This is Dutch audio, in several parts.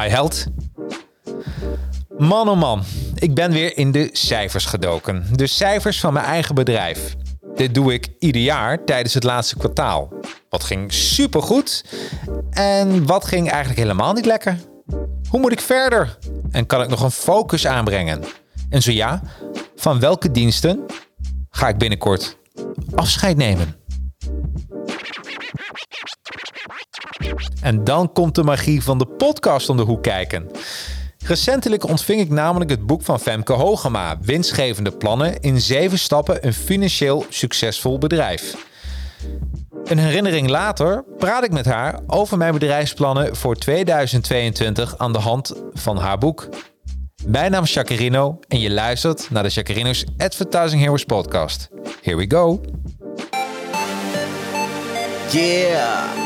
Hi held. Man oh man, ik ben weer in de cijfers gedoken. De cijfers van mijn eigen bedrijf. Dit doe ik ieder jaar tijdens het laatste kwartaal. Wat ging supergoed en wat ging eigenlijk helemaal niet lekker? Hoe moet ik verder? En kan ik nog een focus aanbrengen? En zo ja, van welke diensten ga ik binnenkort afscheid nemen? En dan komt de magie van de podcast om de hoek kijken. Recentelijk ontving ik namelijk het boek van Femke Hogema, Winstgevende plannen in zeven stappen een financieel succesvol bedrijf. Een herinnering later praat ik met haar over mijn bedrijfsplannen voor 2022 aan de hand van haar boek. Mijn naam is Jacarino en je luistert naar de Jacarino's Advertising Heroes podcast. Here we go. Yeah,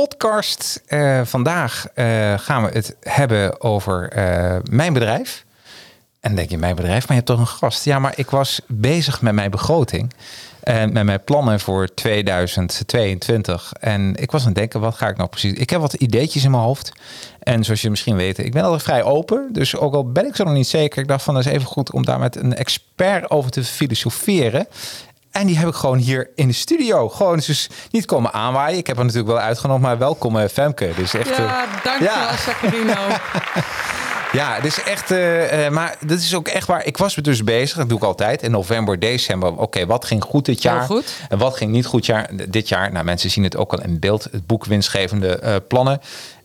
podcast. Uh, vandaag uh, gaan we het hebben over uh, mijn bedrijf. En denk je, mijn bedrijf, maar je hebt toch een gast. Ja, maar ik was bezig met mijn begroting. En met mijn plannen voor 2022. En ik was aan het denken, wat ga ik nou precies... Ik heb wat ideetjes in mijn hoofd. En zoals je misschien weet, ik ben altijd vrij open. Dus ook al ben ik zo nog niet zeker, ik dacht van, dat is even goed om daar met een expert over te filosoferen. En die heb ik gewoon hier in de studio. Gewoon dus niet komen aanwaaien. Ik heb er natuurlijk wel uitgenodigd, maar welkom uh, Femke. Dus echt, ja, dankjewel ja. Ja, dus echt, uh, uh, maar dat is ook echt waar. Ik was dus bezig, dat doe ik altijd, in november, december. Oké, okay, wat ging goed dit jaar? Goed. En wat ging niet goed jaar, dit jaar? Nou, mensen zien het ook al in beeld, het boek Winstgevende Plannen.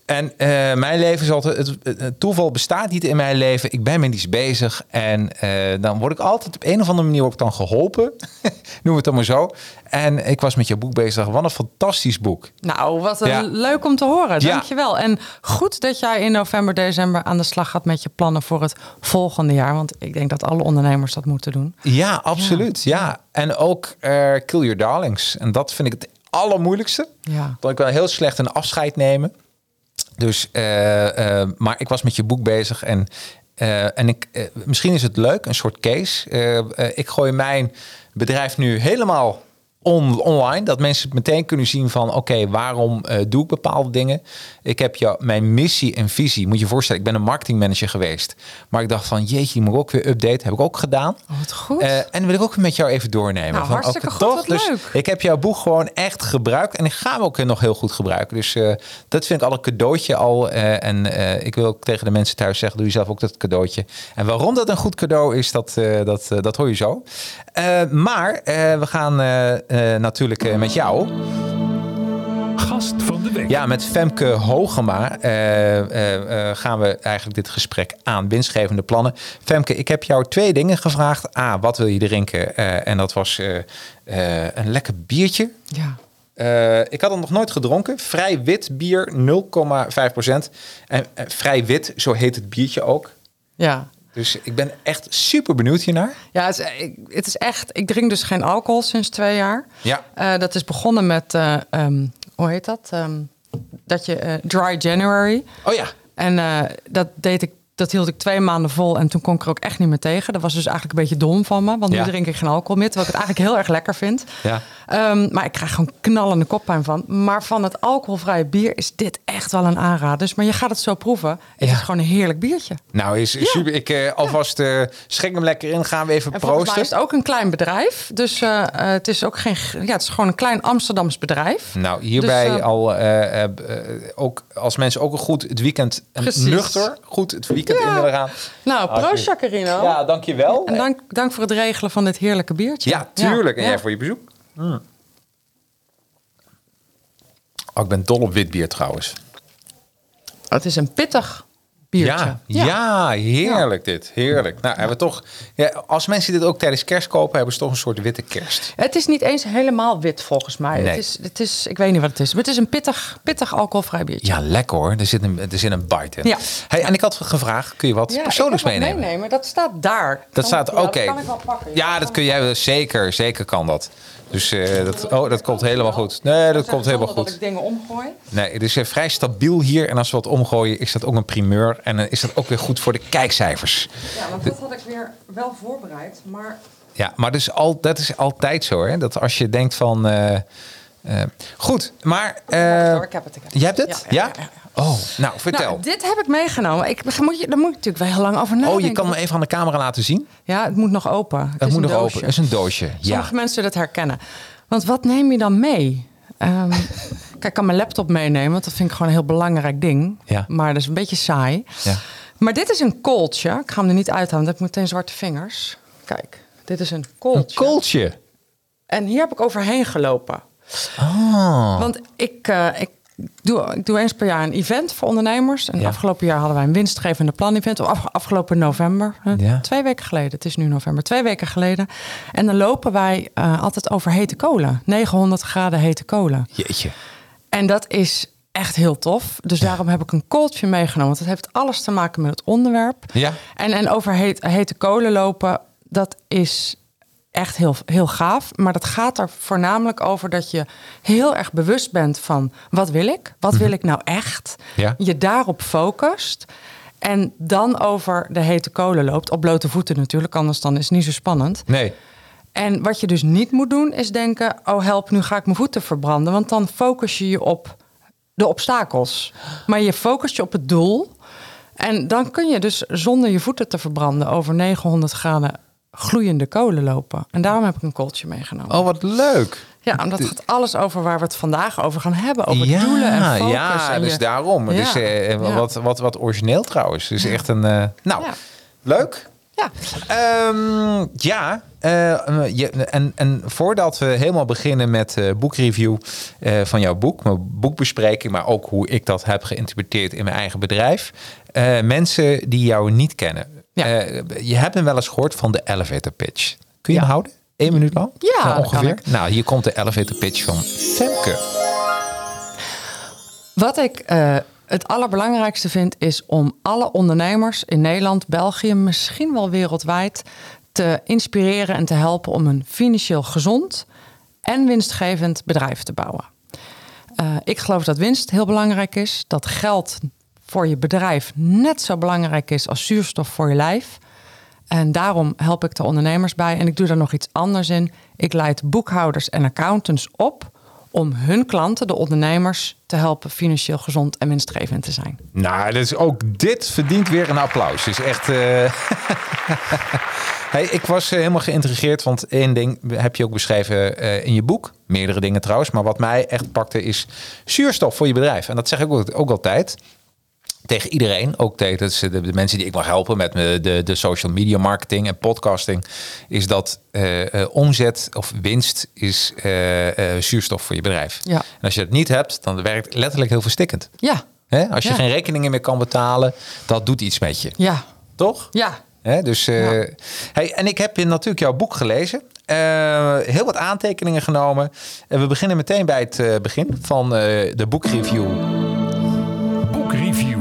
En uh, mijn leven is altijd, het, het, toeval bestaat niet in mijn leven. Ik ben met iets bezig en uh, dan word ik altijd op een of andere manier ook dan geholpen. Noem het dan maar zo. En ik was met je boek bezig. Wat een fantastisch boek. Nou, wat ja. leuk om te horen. Dankjewel. Ja. En goed dat jij in november, december aan de slag gaat met je plannen voor het volgende jaar. Want ik denk dat alle ondernemers dat moeten doen. Ja, absoluut. Ja. ja. En ook uh, Kill Your Darlings. En dat vind ik het allermoeilijkste. Ja. Want ik wil heel slecht een afscheid nemen. Dus, uh, uh, maar ik was met je boek bezig en, uh, en ik, misschien is het leuk, een soort case. ik gooi mijn bedrijf nu helemaal on, online. Dat mensen meteen kunnen zien van oké, okay, waarom uh, doe ik bepaalde dingen. Ik heb jou, mijn missie en visie. Moet je je voorstellen, ik ben een marketingmanager geweest. Maar ik dacht van jeetje, die moet ik ook weer updaten. Heb ik ook gedaan. Oh, wat goed. Uh, en wil ik ook met jou even doornemen. Nou, van, hartstikke okay, goed, toch? Dus leuk. ik heb jouw boek gewoon echt gebruikt. En ik ga hem ook nog heel goed gebruiken. Dus uh, dat vind ik al een cadeautje al. en ik wil ook tegen de mensen thuis zeggen, doe jezelf ook dat cadeautje. En waarom dat een goed cadeau is, dat, dat, dat hoor je zo. Maar we gaan natuurlijk uh, met jou. Gast van de week. Ja, met Femke Hogema uh, uh, gaan we eigenlijk dit gesprek aan. Winstgevende plannen. Femke, ik heb jou twee dingen gevraagd. A, wat wil je drinken? en dat was een lekker biertje. Ja. Uh, ik had het nog nooit gedronken. Vrij wit bier, 0,5 procent. En uh, vrij wit, zo heet het biertje ook. Ja. Dus ik ben echt super benieuwd hiernaar. Ja, het is, het is echt. Ik drink dus geen alcohol sinds twee jaar. Ja. Uh, dat is begonnen met, uh, um, hoe heet dat? Um, dat je uh, dry January. Oh ja. En dat deed ik. Dat hield ik twee maanden vol en toen kon ik er ook echt niet meer tegen. Dat was dus eigenlijk een beetje dom van me, want Ja. nu drink ik geen alcohol meer, terwijl ik het eigenlijk heel erg lekker vind. Ja. Um, maar ik krijg gewoon knallende koppijn van. Maar van het alcoholvrije bier is dit echt wel een aanrader. Dus, maar je gaat het zo proeven. Het Ja. is gewoon een heerlijk biertje. Nou, is super. Ik eh, alvast eh schenk hem lekker in. Gaan we even En volgens mij proosten. is het ook een klein bedrijf. Dus eh, het is ook geen. Ja, het is gewoon een klein Amsterdams bedrijf. Nou, hierbij Dus, al ook als mensen ook een goed het weekend en Precies. nuchter goed het weekend Ja. in willen gaan. Nou, proost Hartstikke- Jacarino. Ja, dankjewel. En dank, dank voor het regelen van dit heerlijke biertje. Ja, tuurlijk. En jij voor je bezoek. Mm. Oh, ik ben dol op wit bier trouwens. Het is een pittig biertje. Ja, ja. heerlijk dit. Heerlijk. Nou, hebben we toch. Ja, als mensen dit ook tijdens kerst kopen, hebben ze toch een soort witte kerst. Het is niet eens helemaal wit volgens mij. Nee. Het, is, het is, ik weet niet wat het is. Maar het is een pittig, pittig alcoholvrij biertje. Ja, lekker hoor. Er zit een, er zit een bite in. Ja. Hey, en ik had gevraagd, kun je wat Ja, persoonlijks wat meenemen? meenemen. Dat staat daar. Dat staat, ja, oké. Dat kan ik wel pakken. Ja, dat kun jij. Zeker, zeker kan dat. Dus eh, dat, oh, dat komt helemaal goed. Nee, dat komt helemaal Dat ik goed. dingen omgooi. Nee, het is eh, vrij stabiel hier. En als we wat omgooien, is dat ook een primeur. En dan is dat ook weer goed voor de kijkcijfers. Ja, want dat had ik weer wel voorbereid. Maar Ja, maar dus al, dat is altijd zo, hè? Dat als je denkt van. eh, eh, goed, maar. eh, Hoor, ik heb het. Ik heb het. jij hebt het? Ja, Ja? ja, ja, ja. Oh, nou, vertel. Nou, dit heb ik meegenomen. Ik, moet je, daar moet ik natuurlijk wel heel lang over nadenken. oh, je kan me even aan de camera laten zien. Ja, het moet nog open. Het, moet een nog doosje. open. Het is een doosje. Ja. Sommige mensen zullen het herkennen. Want wat neem je dan mee? Ehm, kijk, ik kan mijn laptop meenemen, want dat vind ik gewoon een heel belangrijk ding. Ja. Maar dat is een beetje saai. Ja. Maar dit is een kooltje. Ik ga hem er niet uithalen, want ik meteen zwarte vingers. Kijk, dit is een Een kooltje. kooltje. En hier heb ik overheen gelopen. Oh. Want ik, eh, ik, doe, ik doe eens per jaar een event voor ondernemers. En Ja. afgelopen jaar hadden wij een winstgevende plan-event. Af- afgelopen november. Ja. Twee weken geleden. Het is nu november. Twee weken geleden. En dan lopen wij eh, altijd over hete kolen. 900 graden hete kolen. Jeetje. En dat is echt heel tof. Dus daarom heb ik een kooltje meegenomen. Want het heeft alles te maken met het onderwerp. Ja. En, en over heet, hete kolen lopen, dat is echt heel, heel gaaf. Maar dat gaat er voornamelijk over dat je heel erg bewust bent van... wat wil ik? Wat wil ik nou echt? Ja. Je daarop focust... En dan over de hete kolen loopt. Op blote voeten natuurlijk, anders dan is het niet zo spannend. Nee. En wat je dus niet moet doen, is denken: oh help, nu ga ik mijn voeten verbranden. Want dan focus je je op de obstakels. Maar je focust je op het doel. En dan kun je dus zonder je voeten te verbranden over 900 graden gloeiende kolen lopen. En daarom heb ik een kooltje meegenomen. Oh, wat leuk. Ja, en dat gaat alles over waar we het vandaag over gaan hebben. Over doelen en focus. Ja, en dus je- daarom. Ja, Dus eh, ja. wat, wat, wat origineel trouwens. Dus echt een... eh, nou, Ja. leuk. Ja, Ehm, ja, eh, je, en, en voordat we helemaal beginnen met de boekreview van jouw boek, mijn boekbespreking, maar ook hoe ik dat heb geïnterpreteerd in mijn eigen bedrijf. mensen die jou niet kennen. Ja. Eh, je hebt hem wel eens gehoord van de elevator pitch. Kun je Ja. hem houden? Eén minuut lang? Ja, Nou, ongeveer. Nou, hier komt de elevator pitch van Femke. Wat ik eh, het allerbelangrijkste vind, is om alle ondernemers in Nederland, België, misschien wel wereldwijd, te inspireren en te helpen om een financieel gezond en winstgevend bedrijf te bouwen. Eh, ik geloof dat winst heel belangrijk is, dat geld voor je bedrijf net zo belangrijk is als zuurstof voor je lijf. En daarom help ik de ondernemers bij. En ik doe daar nog iets anders in. Ik leid boekhouders en accountants op om hun klanten, de ondernemers, te helpen financieel gezond en winstgevend te zijn. Nou, dus ook dit verdient weer een applaus. Dus echt. eh, hey, ik was eh, helemaal geïntrigeerd, want één ding heb je ook beschreven eh, in je boek. Meerdere dingen trouwens, maar wat mij echt pakte is zuurstof voor je bedrijf. En dat zeg ik ook, ook altijd. Tegen iedereen, ook tegen de, de mensen die ik mag helpen met me- de, de social media marketing en podcasting, is dat eh, eh, omzet of winst is eh, zuurstof voor je bedrijf. Ja. En als je het niet hebt, dan werkt letterlijk heel verstikkend. Ja, Hè? Als je Ja. geen rekeningen meer kan betalen, dat doet iets met je. ja, Toch? ja. Hè? Dus, Ja. hey, en ik heb in natuurlijk jouw boek gelezen. Heel wat aantekeningen genomen. En we beginnen meteen bij het begin van de boekreview.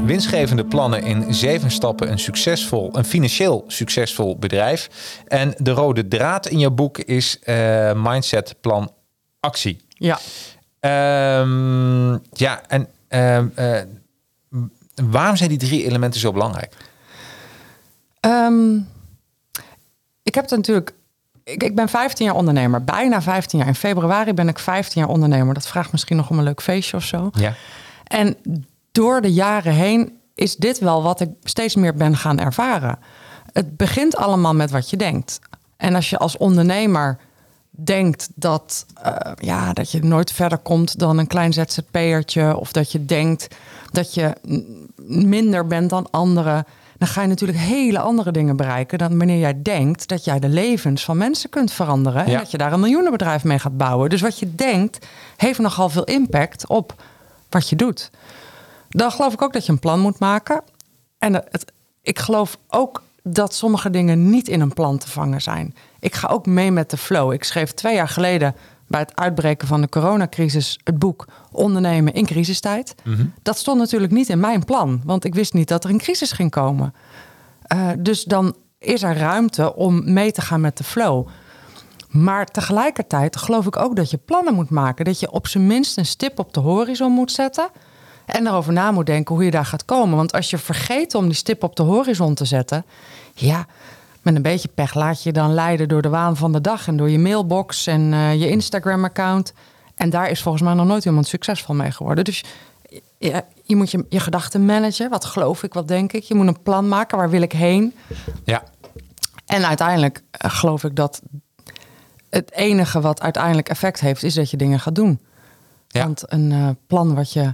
Winstgevende plannen in zeven stappen een succesvol, een financieel succesvol bedrijf. En de rode draad in jouw boek is eh, mindset, plan, actie. Ja. Ehm, ja, en ehm, eh, waarom zijn die drie elementen zo belangrijk? Ehm, ik heb het natuurlijk. Ik, ik ben 15 jaar ondernemer, bijna 15 jaar. In februari ben ik 15 jaar ondernemer. Dat vraagt misschien nog om een leuk feestje of zo. Ja. En door de jaren heen is dit wel wat ik steeds meer ben gaan ervaren. Het begint allemaal met wat je denkt. En als je als ondernemer denkt dat, eh, ja, dat je nooit verder komt dan een klein ZZP'ertje... of dat je denkt dat je minder bent dan anderen... dan ga je natuurlijk hele andere dingen bereiken... dan wanneer jij denkt dat jij de levens van mensen kunt veranderen... en Ja. dat je daar een miljoenenbedrijf mee gaat bouwen. Dus wat je denkt heeft nogal veel impact op wat je doet. Dan geloof ik ook dat je een plan moet maken. En het, ik geloof ook dat sommige dingen niet in een plan te vangen zijn. Ik ga ook mee met de flow. Ik schreef twee jaar geleden bij het uitbreken van de coronacrisis het boek Ondernemen in crisistijd. Dat stond natuurlijk niet in mijn plan, want ik wist niet dat er een crisis ging komen. Eh, dus dan is er ruimte om mee te gaan met de flow. Maar tegelijkertijd geloof ik ook dat je plannen moet maken. Dat je op zijn minst een stip op de horizon moet zetten. En erover na moet denken hoe je daar gaat komen. Want als je vergeet om die stip op de horizon te zetten. Ja, met een beetje pech laat je je dan leiden door de waan van de dag. En door je mailbox en eh, je Instagram-account. En daar is volgens mij nog nooit iemand succesvol mee geworden. Dus je, je moet je, je gedachten managen. Wat geloof ik, wat denk ik. Je moet een plan maken. Waar wil ik heen? Ja, En uiteindelijk eh, geloof ik dat het enige wat uiteindelijk effect heeft, is dat je dingen gaat doen. Ja. Want een eh, plan wat je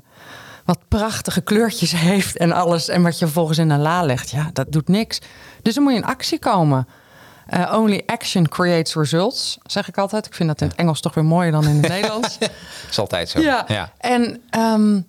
wat prachtige kleurtjes heeft en alles, en wat je vervolgens in een la legt, ja, dat doet niks. Dus dan moet je in actie komen. Eh, only action creates results, zeg ik altijd. Ik vind dat in het Engels toch weer mooier dan in het Nederlands. is altijd zo. Ja. ja. En ehm,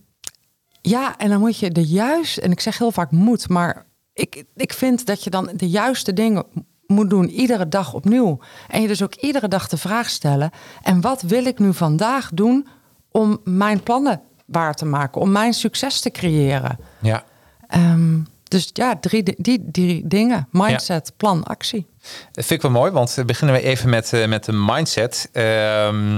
ja, en dan moet je de juiste, en ik zeg heel vaak moet, maar ik, ik vind dat je dan de juiste dingen moet doen, iedere dag opnieuw. En je dus ook iedere dag de vraag stellen: en wat wil ik nu vandaag doen om mijn plannen waar te maken, om mijn succes te creëren? ja. Ehm, dus ja, drie, di- die drie dingen: mindset, plan, actie. Dat vind ik wel mooi, want we beginnen we even met, eh, met de mindset. Ehm,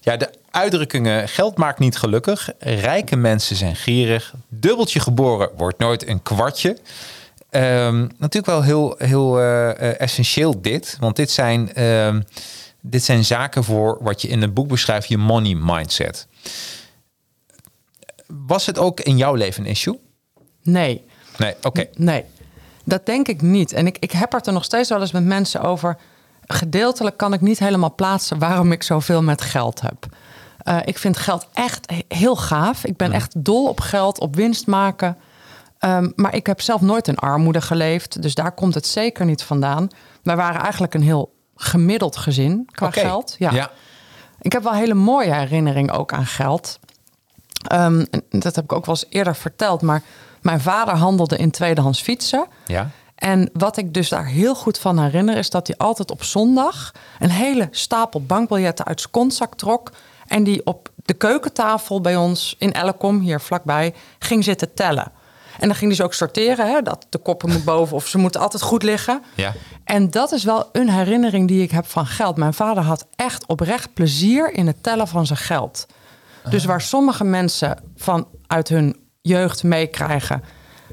ja, de uitdrukkingen geld maakt niet gelukkig. Rijke mensen zijn gierig. Dubbeltje geboren wordt nooit een kwartje. Ehm, natuurlijk wel heel, heel eh, eh, essentieel dit. Want dit zijn, dit zijn zaken voor wat je in het boek beschrijft, je money mindset. Was het ook in jouw leven een issue? Nee. Nee, oké. Nee, dat denk ik niet. En ik, ik heb het er nog steeds wel eens met mensen over. Gedeeltelijk kan ik niet helemaal plaatsen waarom ik zoveel met geld heb. Eh, ik vind geld echt he- heel gaaf. Ik ben echt dol op geld, op winst maken. Ehm, maar ik heb zelf nooit in armoede geleefd. Dus daar komt het zeker niet vandaan. Wij waren eigenlijk een heel gemiddeld gezin qua geld. ja. Ik heb wel hele mooie herinneringen ook aan geld. En dat heb ik ook wel eens eerder verteld. Maar mijn vader handelde in tweedehands fietsen. Ja. En wat ik dus daar heel goed van herinner... is dat hij altijd op zondag een hele stapel bankbiljetten uit zijn kontzak trok... en die op de keukentafel bij ons in Ellecom, hier vlakbij, ging zitten tellen. En dan ging hij ze ook sorteren, hè, dat de koppen moet boven... of ze moeten altijd goed liggen. Ja. En dat is wel een herinnering die ik heb van geld. Mijn vader had echt oprecht plezier in het tellen van zijn geld. Dus waar sommige mensen van uit hun jeugd meekrijgen...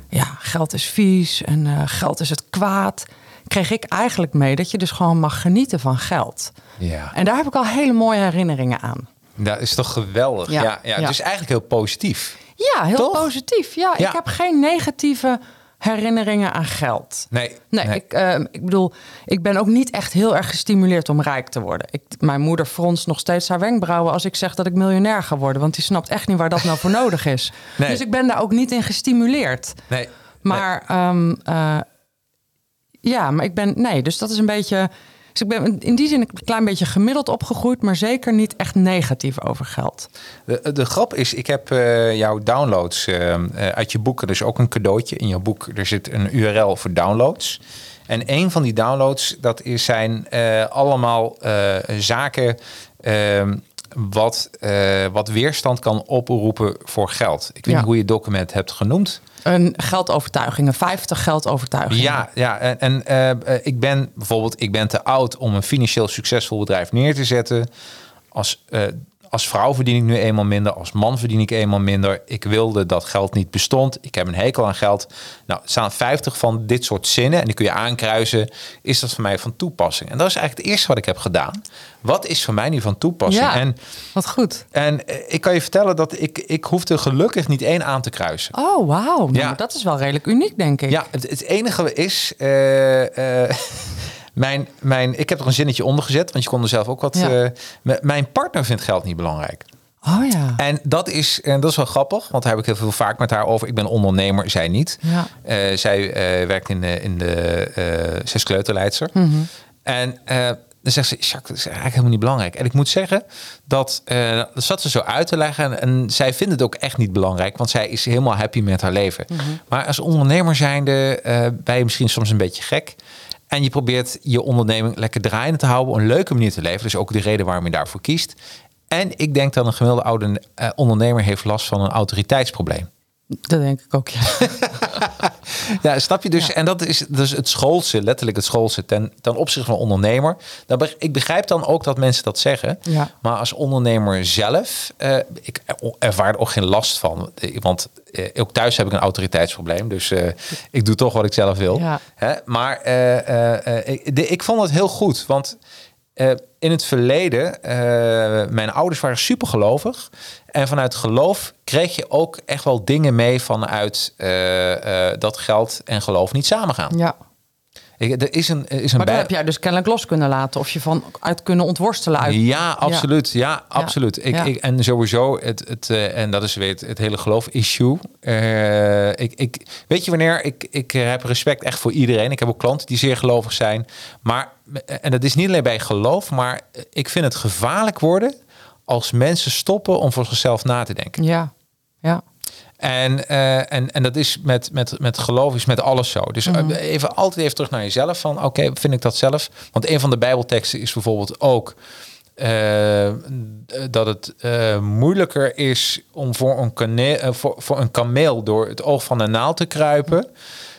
ja, geld is vies en eh, geld is het kwaad... kreeg ik eigenlijk mee dat je dus gewoon mag genieten van geld. Ja. En daar heb ik al hele mooie herinneringen aan. Dat is toch geweldig. Ja, Ja, ja, ja. Dus eigenlijk heel positief. Ja, heel Toch? positief. Ja, Ja. ik heb geen negatieve herinneringen aan geld. Nee. Nee, Ik, eh, ik bedoel, ik ben ook niet echt heel erg gestimuleerd om rijk te worden. Ik, mijn moeder fronst nog steeds haar wenkbrauwen als ik zeg dat ik miljonair ga worden. Want die snapt echt niet waar dat nou voor nodig is. Nee. Dus ik ben daar ook niet in gestimuleerd. nee. Maar ehm, eh, ja, maar ik ben, nee, dus dat is een beetje. Dus ik ben in die zin een klein beetje gemiddeld opgegroeid, maar zeker niet echt negatief over geld. De, de grap is, ik heb eh, jouw downloads eh, eh, uit je boeken. Is ook een cadeautje in jouw boek. Er zit een URL voor downloads. En een van die downloads, dat is, zijn allemaal zaken eh, wat, eh, wat weerstand kan oproepen voor geld. Ik weet Ja. niet hoe je het document hebt genoemd. Een geldovertuigingen, 50 geldovertuigingen. Ja, ja en, en eh, ik ben bijvoorbeeld ik ben te oud om een financieel succesvol bedrijf neer te zetten. Als, eh, als vrouw verdien ik nu eenmaal minder, als man verdien ik eenmaal minder. Ik wilde dat geld niet bestond. Ik heb een hekel aan geld. Nou, er staan 50 van dit soort zinnen en die kun je aankruisen. Is dat voor mij van toepassing? En dat is eigenlijk het eerste wat ik heb gedaan. Wat is voor mij nu van toepassing? Ja, En, wat goed. en eh, ik kan je vertellen dat ik, ik hoefde gelukkig niet één aan te kruisen. Oh, wauw. Nou, Ja. Dat is wel redelijk uniek, denk ik. Ja, het, het enige is. eh, eh, mijn, mijn, ik heb er een zinnetje onder gezet, want je kon er zelf ook wat. Ja. eh, mijn partner vindt geld niet belangrijk. Oh ja. En dat is, en dat is wel grappig, want daar heb ik heel veel vaak met haar over. Ik ben ondernemer, zij niet. Ja. Eh, zij eh, werkt in de, in de zij is kleuterleidster. Mhm. En dan zegt ze, Jacques, dat is eigenlijk helemaal niet belangrijk. En ik moet zeggen, dat, dat zat ze zo uit te leggen. En, en zij vindt het ook echt niet belangrijk, want zij is helemaal happy met haar leven. Mhm. Maar als ondernemer zijnde ben je misschien soms een beetje gek. En je probeert je onderneming lekker draaiende te houden, een leuke manier te leven. Dus ook de reden waarom je daarvoor kiest. En ik denk dat een gemiddelde oude eh, ondernemer heeft last van een autoriteitsprobleem. Dat denk ik ook, ja. Ja, snap je dus? Ja. En dat is dus het schoolse, letterlijk het schoolse ten, ten opzichte van ondernemer. Dan ik begrijp dan ook dat mensen dat zeggen. Ja. Maar als ondernemer zelf, eh, ik ervaar er ook geen last van. Eh, Want eh, ook thuis heb ik een autoriteitsprobleem. Dus eh, ik doe toch wat ik zelf wil. Ja. Hè? Maar eh, eh, de- ik vond het heel goed. Want eh, in het verleden, eh, mijn ouders waren super gelovig. En vanuit geloof kreeg je ook echt wel dingen mee vanuit eh, dat geld en geloof niet samengaan. ja. Ik, er is een, er is een Maar daar bij- heb jij dus kennelijk los kunnen laten. Of je van uit kunnen ontworstelen. Uit. Ja, absoluut. Ja, absoluut. Ik, Ja. Ik, en sowieso, het, het, eh, en dat is weer het, het hele geloof-issue. Eh, ik, ik, weet je wanneer? Ik, ik heb respect echt voor iedereen. Ik heb ook klanten die zeer gelovig zijn. Maar, eh, en dat is niet alleen bij geloof, maar ik vind het gevaarlijk worden als mensen stoppen om voor zichzelf na te denken. Ja. Ja. En, eh, en, en dat is met, met, met geloof is met alles zo. Dus Mhm. eh, even altijd even terug naar jezelf van oké, vind ik dat zelf? Want een van de Bijbelteksten is bijvoorbeeld ook eh, dat het moeilijker is om voor een, voor, voor een kameel door het oog van een naald te kruipen,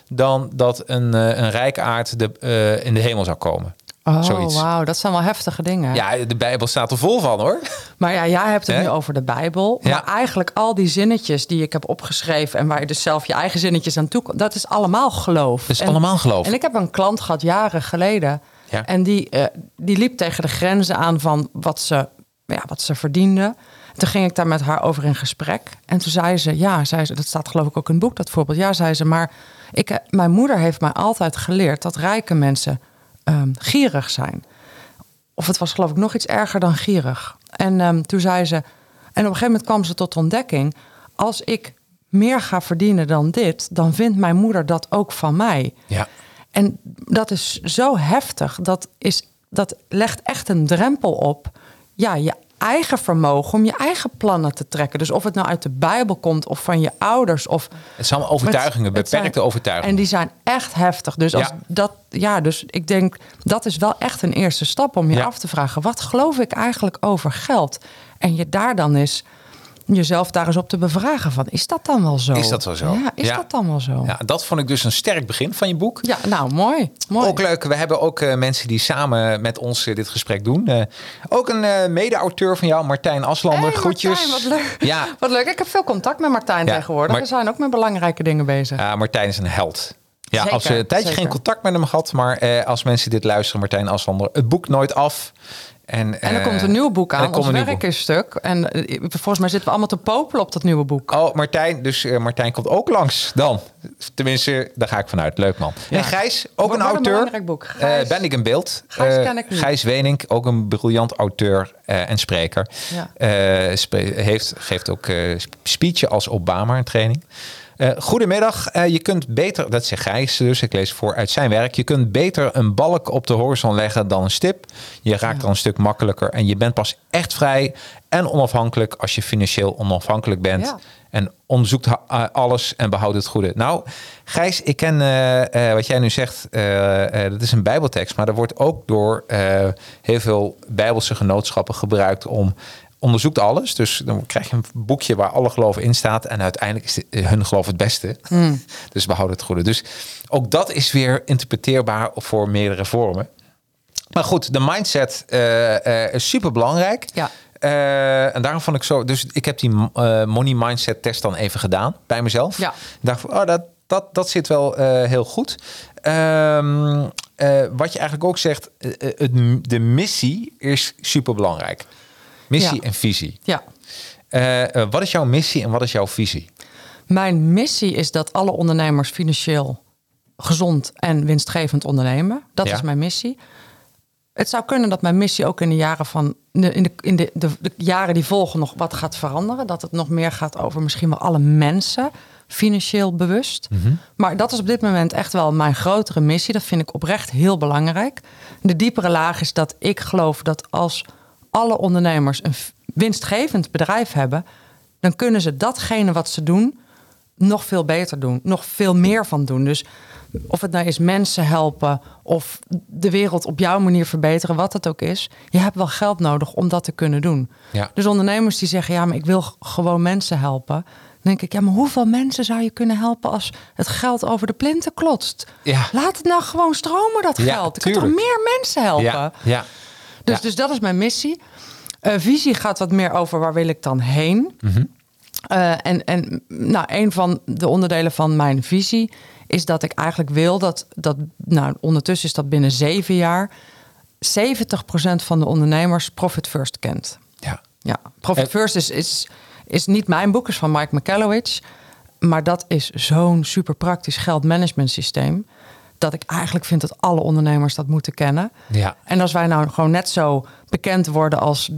dan dat een, een rijkaard de, in de hemel zou komen. Oh, wauw. Dat zijn wel heftige dingen. Ja, de Bijbel staat er vol van hoor. Maar ja, jij hebt het nu over de Bijbel. Ja. Maar eigenlijk al die zinnetjes die ik heb opgeschreven... en waar je dus zelf je eigen zinnetjes aan toe... dat is allemaal geloof. Dat is En- allemaal geloof. En ik heb een klant gehad jaren geleden. Ja. En die, eh, die liep tegen de grenzen aan van wat ze, ja, wat ze verdiende. Toen ging ik daar met haar over in gesprek. En toen zei ze, ja, zei ze, dat staat geloof ik ook in het boek, dat voorbeeld. Ja, zei ze, maar ik, eh, mijn moeder heeft mij altijd geleerd dat rijke mensen ehm, gierig zijn. Of het was geloof ik nog iets erger dan gierig. En ehm, toen zei ze, en op een gegeven moment kwam ze tot de ontdekking, als ik meer ga verdienen dan dit, dan vindt mijn moeder dat ook van mij. Ja. En dat is zo heftig. Dat, is, dat legt echt een drempel op. Ja, je eigen vermogen om je eigen plannen te trekken. Dus of het nou uit de Bijbel komt of van je ouders. Of Het zijn allemaal overtuigingen, beperkte zijn- overtuigingen. En die zijn echt heftig. Dus, als Ja. dat, ja, dus ik denk dat is wel echt een eerste stap om je Ja. af te vragen: wat geloof ik eigenlijk over geld? En je daar dan eens jezelf daar eens op te bevragen van is dat dan wel zo? Is dat wel zo? Ja, is Ja. dat dan wel zo? Ja, dat vond ik dus een sterk begin van je boek. Ja, nou mooi. mooi. Ook leuk. We hebben ook eh, mensen die samen met ons eh, dit gesprek doen. Eh, ook een mede-auteur van jou, Martijn Aslander. Hey, Groetjes. Martijn, wat leuk. Ja, Wat leuk. Ik heb veel contact met Martijn Ja, tegenwoordig. maar- We zijn ook met belangrijke dingen bezig. ja, Martijn is een held. Ja, Zeker, als we een tijdje zeker. geen contact met hem gehad, maar eh, als mensen dit luisteren, Martijn Aslander, het boek nooit af. En, en er eh, komt een nieuw boek aan. Ons een werk boek. is stuk. En eh, volgens mij zitten we allemaal te popelen op dat nieuwe boek. Oh, Martijn. Dus eh, Martijn komt ook langs dan. Tenminste, daar ga ik vanuit. Leuk man. Ja. En Gijs, ook een wat een auteur. belangrijk boek. Gijs- Eh, ben ik in beeld. Gijs Eh, ken ik niet. Gijs Wenink, ook een briljant auteur eh, en spreker. Ja. Eh, heeft, geeft ook eh speechen als Obama een training. Eh, goedemiddag. Eh, je kunt beter, dat zegt Gijs dus, ik lees voor uit zijn werk. Je kunt beter een balk op de horizon leggen dan een stip. Je raakt dan een stuk makkelijker en je bent pas echt vrij en onafhankelijk als je financieel onafhankelijk bent. Ja. En onderzoekt eh, alles en behoudt het goede. Nou, Gijs, ik ken wat jij nu zegt. dat is een Bijbeltekst, maar er wordt ook door heel veel Bijbelse genootschappen gebruikt om onderzoekt alles. Dus dan krijg je een boekje waar alle geloven in staat. En uiteindelijk is de- hun geloof het beste. dus behoud het goede. Dus ook dat is weer interpreteerbaar voor meerdere vormen. Maar goed, de mindset eh, eh, is super belangrijk. Ja. Eh, en daarom vond ik zo. Dus ik heb die eh, money mindset test dan even gedaan bij mezelf. Ja. Ik dacht van, oh, dat, dat, dat zit wel eh, heel goed. Ehm, eh, wat je eigenlijk ook zegt, eh, eh, het, de missie is super belangrijk. Missie en visie. Ja. Eh, eh, wat is jouw missie en wat is jouw visie? Mijn missie is dat alle ondernemers financieel gezond en winstgevend ondernemen. Dat Ja. is mijn missie. Het zou kunnen dat mijn missie ook in de jaren van in de, in de, de, de, de jaren die volgen nog wat gaat veranderen. Dat het nog meer gaat over misschien wel alle mensen financieel bewust. Maar dat is op dit moment echt wel mijn grotere missie. Dat vind ik oprecht heel belangrijk. De diepere laag is dat ik geloof dat als alle ondernemers een winstgevend bedrijf hebben, dan kunnen ze datgene wat ze doen nog veel beter doen, nog veel meer van doen. Dus of het nou is mensen helpen of de wereld op jouw manier verbeteren, wat het ook is, je hebt wel geld nodig om dat te kunnen doen. Ja. Dus ondernemers die zeggen, ja, maar ik wil gewoon mensen helpen. Dan denk ik, ja, maar hoeveel mensen zou je kunnen helpen als het geld over de plinten klotst? Ja. Laat het nou gewoon stromen, dat Ja, geld. Ik kan toch meer mensen helpen? Ja, ja. Dus, Ja. dus dat is mijn missie. Eh, visie gaat wat meer over waar wil ik dan heen. Eh, en en nou, een van de onderdelen van mijn visie is dat ik eigenlijk wil dat, dat nou, ondertussen is dat binnen zeven jaar 70% van de ondernemers Profit First kent. ja. Ja, Profit En- First is, is, is niet mijn boek, is van Mike McCallowich. Maar dat is zo'n super praktisch geldmanagement systeem. Dat ik eigenlijk vind dat alle ondernemers dat moeten kennen. Ja. En als wij nou gewoon net zo bekend worden als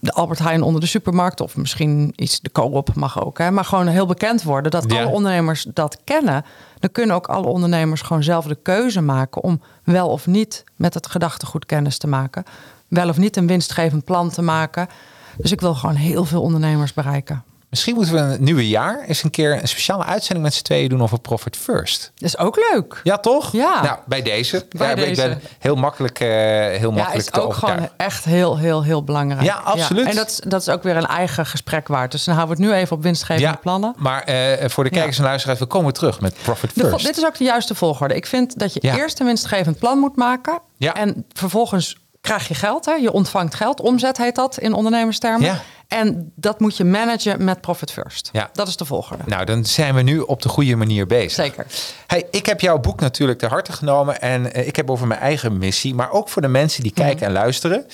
de Albert Heijn onder de supermarkt, of misschien iets de co-op mag ook, hè, maar gewoon heel bekend worden dat Ja. alle ondernemers dat kennen, dan kunnen ook alle ondernemers gewoon zelf de keuze maken om wel of niet met het gedachtegoed kennis te maken, wel of niet een winstgevend plan te maken. Dus ik wil gewoon heel veel ondernemers bereiken. Misschien moeten we het nieuwe jaar eens een keer een speciale uitzending met z'n tweeën doen over Profit First. Dat is ook leuk. Ja, toch? Ja. Nou, bij deze. Bij ja, Ik deze. ben heel makkelijk, eh, heel Ja, makkelijk is te ook overtuigen. gewoon echt heel, heel, heel belangrijk. Ja, absoluut. En dat is, dat is ook weer een eigen gesprek waard. Dus dan houden we het nu even op winstgevende plannen. maar eh, voor de kijkers en luisteraars, we komen terug met Profit De First. dit is ook de juiste volgorde. Ik vind dat je Ja. eerst een winstgevend plan moet maken. Ja. En vervolgens krijg je geld. Hè? Je ontvangt geld. Omzet heet dat in ondernemerstermen. Ja. En dat moet je managen met Profit First. Ja. Dat is de volgorde. Nou, dan zijn we nu op de goede manier bezig. Zeker. Hey, ik heb jouw boek natuurlijk ter harte genomen en eh, ik heb over mijn eigen missie, maar ook voor de mensen die kijken en luisteren.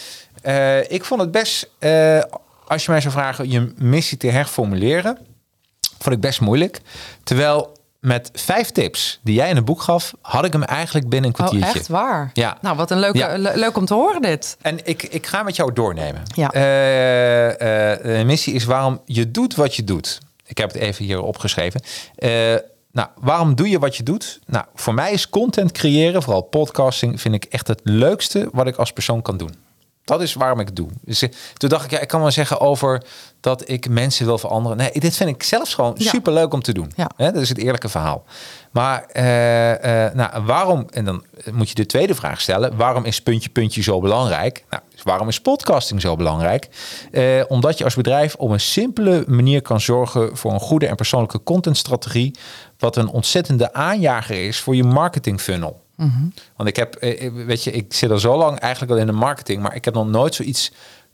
Eh, ik vond het best, eh, als je mij zou vragen je missie te herformuleren, vond ik best moeilijk. Terwijl met vijf tips die jij in het boek gaf, had ik hem eigenlijk binnen een Oh, kwartiertje. echt waar? Ja. Nou, wat een leuke, Ja. le- leuk om te horen dit. En ik, ik ga met jou doornemen. Ja. Eh, eh, de missie is waarom je doet wat je doet. Ik heb het even hier opgeschreven. Eh, nou, waarom doe je wat je doet? Nou, voor mij is content creëren, vooral podcasting, vind ik echt het leukste wat ik als persoon kan doen. Dat is waarom ik het doe. Dus, eh, toen dacht ik, ja, ik kan wel zeggen over dat ik mensen wil veranderen. Nee, dit vind ik zelfs gewoon Ja. super leuk om te doen. Ja. Dat is het eerlijke verhaal. Maar eh, eh, nou, waarom, en dan moet je de tweede vraag stellen, waarom is puntje puntje zo belangrijk? Nou, dus waarom is podcasting zo belangrijk? Omdat je als bedrijf op een simpele manier kan zorgen voor een goede en persoonlijke contentstrategie, wat een ontzettende aanjager is voor je marketing funnel. Want ik heb, eh, weet je, ik zit al zo lang eigenlijk al in de marketing, maar ik heb nog nooit zoiets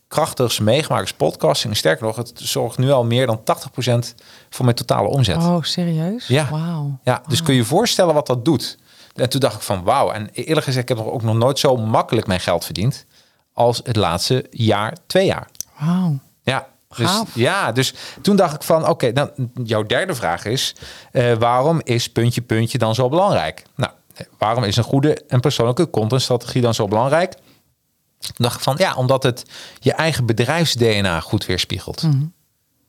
krachtigs meegemaakt als podcasting. En sterker nog, het zorgt nu al meer dan 80% voor mijn totale omzet. Oh, serieus? Ja. Ja, dus kun je je voorstellen wat dat doet. En toen dacht ik van wauw. En eerlijk gezegd, ik heb ook nog nooit zo makkelijk mijn geld verdiend als het laatste jaar, twee jaar. Wauw. Ja. Dus, Gaaf. ja, dus toen dacht ik van, oké, dan jouw derde vraag is, eh, waarom is puntje puntje dan zo belangrijk? Nou, eh, waarom is een goede en persoonlijke contentstrategie dan zo belangrijk? Toen dacht ik van, ja, omdat het je eigen bedrijfs-DNA goed weerspiegelt.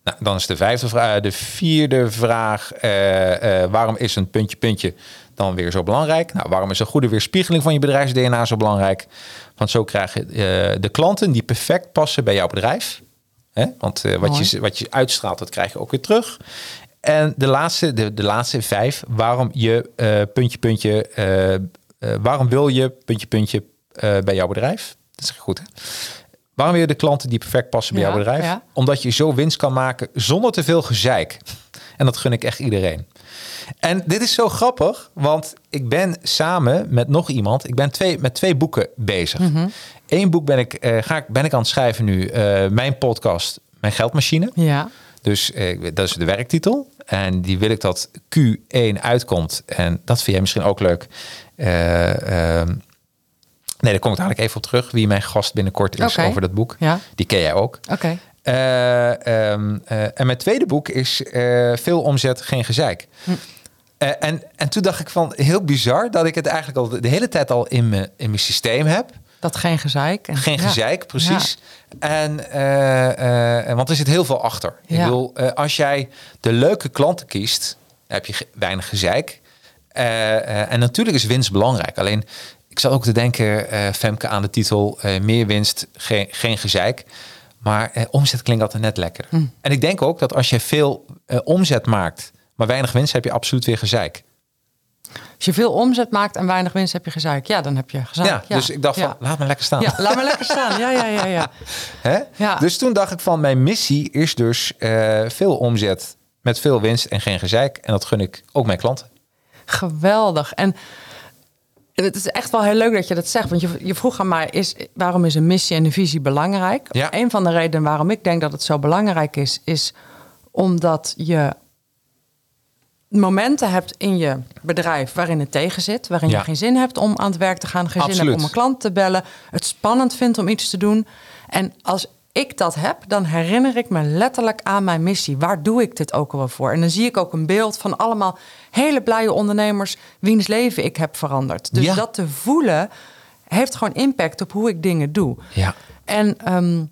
Nou, dan is de vijfde vraag, de vierde vraag, eh, eh, waarom is een puntje puntje dan weer zo belangrijk? Nou, waarom is een goede weerspiegeling van je bedrijfs-DNA zo belangrijk? Want zo krijg je eh, de klanten die perfect passen bij jouw bedrijf. Hè? Want wat, Mooi. je, wat je uitstraalt, dat krijg je ook weer terug. En de laatste, de, de laatste vijf, waarom je eh, puntje puntje, eh, eh, waarom wil je puntje puntje bij jouw bedrijf? Dat is goed. Hè? Waarom wil je de klanten die perfect passen bij Ja, jouw bedrijf? ja. Omdat je zo winst kan maken zonder te veel gezeik. En dat gun ik echt iedereen. En dit is zo grappig, want ik ben samen met nog iemand, ik ben twee, met twee boeken bezig. Eén boek ben ik, ga ik, ben ik aan het schrijven nu, mijn podcast, Mijn Geldmachine. Ja. Dus eh, dat is de werktitel. En die wil ik dat Q1 uitkomt. En dat vind jij misschien ook leuk. Eh, ehm, nee, daar kom ik dadelijk even op terug. Wie mijn gast binnenkort is over dat boek. Ja. Die ken jij ook. Oké. Eh, ehm, eh, en mijn tweede boek is Veel omzet, geen gezeik. Hm. En, en toen dacht ik van heel bizar dat ik het eigenlijk al de, de hele tijd al in mijn, in mijn systeem heb. Dat geen gezeik. En- Geen ja. gezeik, precies. En, eh, eh, want er zit heel veel achter. Ik Ja. bedoel, eh, als jij de leuke klanten kiest, heb je weinig gezeik. En natuurlijk is winst belangrijk. Alleen, ik zat ook te denken, Femke, aan de titel meer winst, geen, geen gezeik. Maar omzet klinkt altijd net lekker. Hm. En ik denk ook dat als je veel omzet maakt, maar weinig winst, heb je absoluut weer gezeik. Als je veel omzet maakt en weinig winst, heb je gezeik. Ja, dan heb je gezeik. Ja, dus ik dacht van, Ja. laat me lekker staan. Ja, laat maar lekker staan. Ja, ja, ja, ja. Hè? Dus toen dacht ik van mijn missie is dus eh, veel omzet met veel winst en geen gezeik. En dat gun ik ook mijn klanten. Geweldig. En het is echt wel heel leuk dat je dat zegt. Want je, je vroeg aan mij, is, waarom is een missie en een visie belangrijk? Ja. Een van de redenen waarom ik denk dat het zo belangrijk is... is omdat je momenten hebt in je bedrijf waarin het tegen zit. Waarin Ja. je geen zin hebt om aan het werk te gaan. Geen zin hebt om een klant te bellen. Het spannend vindt om iets te doen. En als ik dat heb, dan herinner ik me letterlijk aan mijn missie. Waar doe ik dit ook alweer voor? En dan zie ik ook een beeld van allemaal hele blije ondernemers... wiens leven ik heb veranderd. Dus Ja. dat te voelen heeft gewoon impact op hoe ik dingen doe. Ja. En, ehm,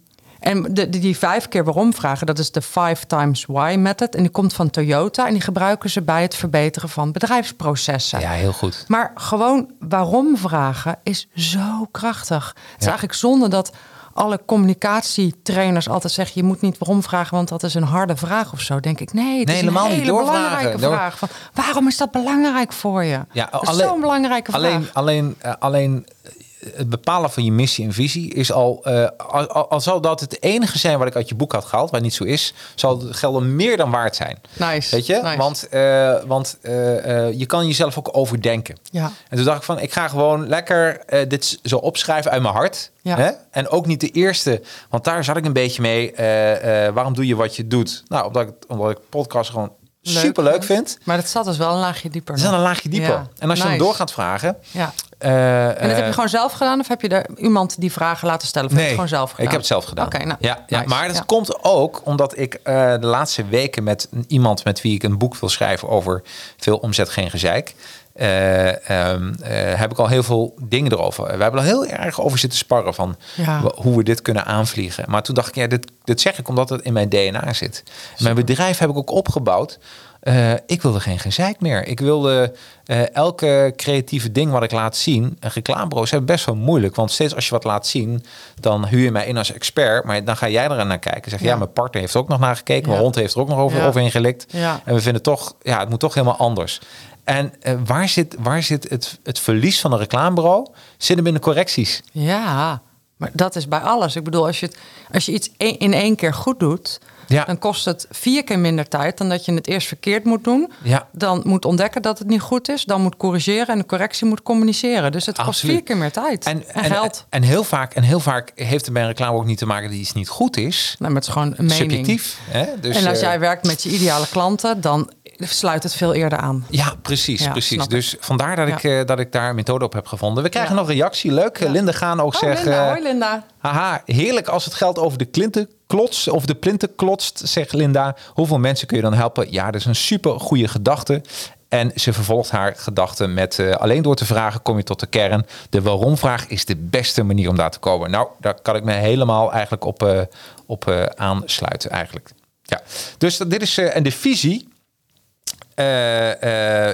en de, die, die vijf keer waarom vragen, dat is de five times why method. En die komt van Toyota en die gebruiken ze bij het verbeteren van bedrijfsprocessen. Ja, heel goed. Maar gewoon waarom vragen is zo krachtig. Het is eigenlijk zonde dat alle communicatietrainers altijd zeggen... je moet niet waarom vragen, want dat is een harde vraag of zo. Denk ik, nee, het Nee, is helemaal een niet. hele Doorvragen. belangrijke Door- vraag. Van, waarom is dat belangrijk voor je? Ja, alleen- zo'n belangrijke vraag. Alleen, alleen, eh, alleen eh, het bepalen van je missie en visie is al, eh, al, al- dat het enige zijn wat ik uit je boek had gehaald, waar niet zo is, zal het gelden meer dan waard zijn. Nice, Weet je? nice. Want, eh, want eh, eh, je kan jezelf ook overdenken. Ja. En toen dacht ik van, ik ga gewoon lekker eh, dit zo opschrijven uit mijn hart. Ja. Hè? En ook niet de eerste, want daar zat ik een beetje mee. eh, eh, waarom doe je wat je doet? Nou, omdat ik, omdat ik podcast gewoon Leuk super leuk vindt. vind. Maar dat zat dus wel een laagje dieper. Het is dan een laagje dieper. Ja, En als je dan nice. door gaat vragen. Ja. Eh, En dat heb eh, je gewoon zelf gedaan? Of heb je er iemand die vragen laten stellen? Of heb je het gewoon zelf gedaan? ik heb het zelf gedaan. Oké, nou, ja, ja, maar dat Ja. komt ook omdat ik eh, de laatste weken met iemand met wie ik een boek wil schrijven over veel omzet, geen gezeik. eh, ehm, eh, heb ik al heel veel dingen erover. We hebben er heel erg over zitten sparren van Ja. hoe we dit kunnen aanvliegen. Maar toen dacht ik, ja, dit, dit zeg ik omdat het in mijn DNA zit. Mijn bedrijf heb ik ook opgebouwd. Eh, ik wilde geen gezeik meer. Ik wilde eh, elke creatieve ding wat ik laat zien. En reclamebureaus hebben best wel moeilijk. Want steeds als je wat laat zien, dan huur je mij in als expert. Maar dan ga jij er naar kijken. Zeg ja, Ja. mijn partner heeft er ook nog naar gekeken. Mijn hond heeft er ook nog over, Ja. overheen gelikt. En we vinden toch, ja, het moet toch helemaal anders. En eh, waar zit, waar zit het, het verlies van een reclamebureau? Zit hem in de correcties. Ja, maar dat is bij alles. Ik bedoel, als je, het, als je iets e- in één keer goed doet... Ja. dan kost het vier keer minder tijd... dan dat je het eerst verkeerd moet doen. Ja. Dan moet ontdekken dat het niet goed is. Dan moet corrigeren en de correctie moet communiceren. Dus het kost Absoluut. vier keer meer tijd en, geld. En, heel vaak, en heel vaak heeft het bij een reclame ook niet te maken dat iets niet goed is. Nou, maar het is gewoon een mening. Subjectief. Hè? Dus, en als eh, jij werkt met je ideale klanten... dan sluit het veel eerder aan. Ja, precies, Ja, precies. Dus vandaar dat, Ja. ik, eh, dat ik daar een methode op heb gevonden. We krijgen Ja. nog reactie. Leuk. Linda Gaan ook Oh, zegt... Linda. eh, Hoi, Linda. Haha, heerlijk als het geld over de klinten klotst of de plinten klotst, zegt Linda. Hoeveel mensen kun je dan helpen? Ja, dat is een super goede gedachte. En ze vervolgt haar gedachten met eh, alleen door te vragen kom je tot de kern. De waarom-vraag is de beste manier om daar te komen. Nou, daar kan ik me helemaal eigenlijk op, eh, op eh, aansluiten eigenlijk. Ja, dus dit is en de visie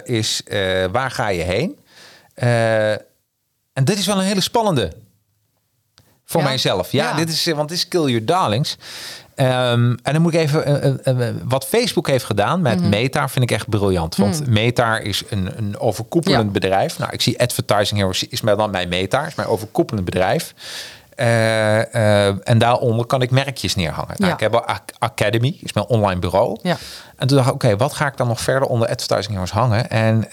is waar ga je heen? En dit is wel een hele spannende voor Ja. mijzelf. Ja, Ja. dit is, want dit is Kill Your Darlings. Ehm, en dan moet ik even, eh, eh, eh, wat Facebook heeft gedaan met Mhm. Meta vind ik echt briljant. Want Meta is een, een overkoepelend Ja. bedrijf. Nou, ik zie Advertising Heroes is mij dan mijn Meta, is mijn overkoepelend bedrijf. En daaronder kan ik merkjes neerhangen. Nou. Ik heb wel Academy, is mijn online bureau. Ja. En toen dacht ik, oké, wat ga ik dan nog verder onder advertising heroes hangen? En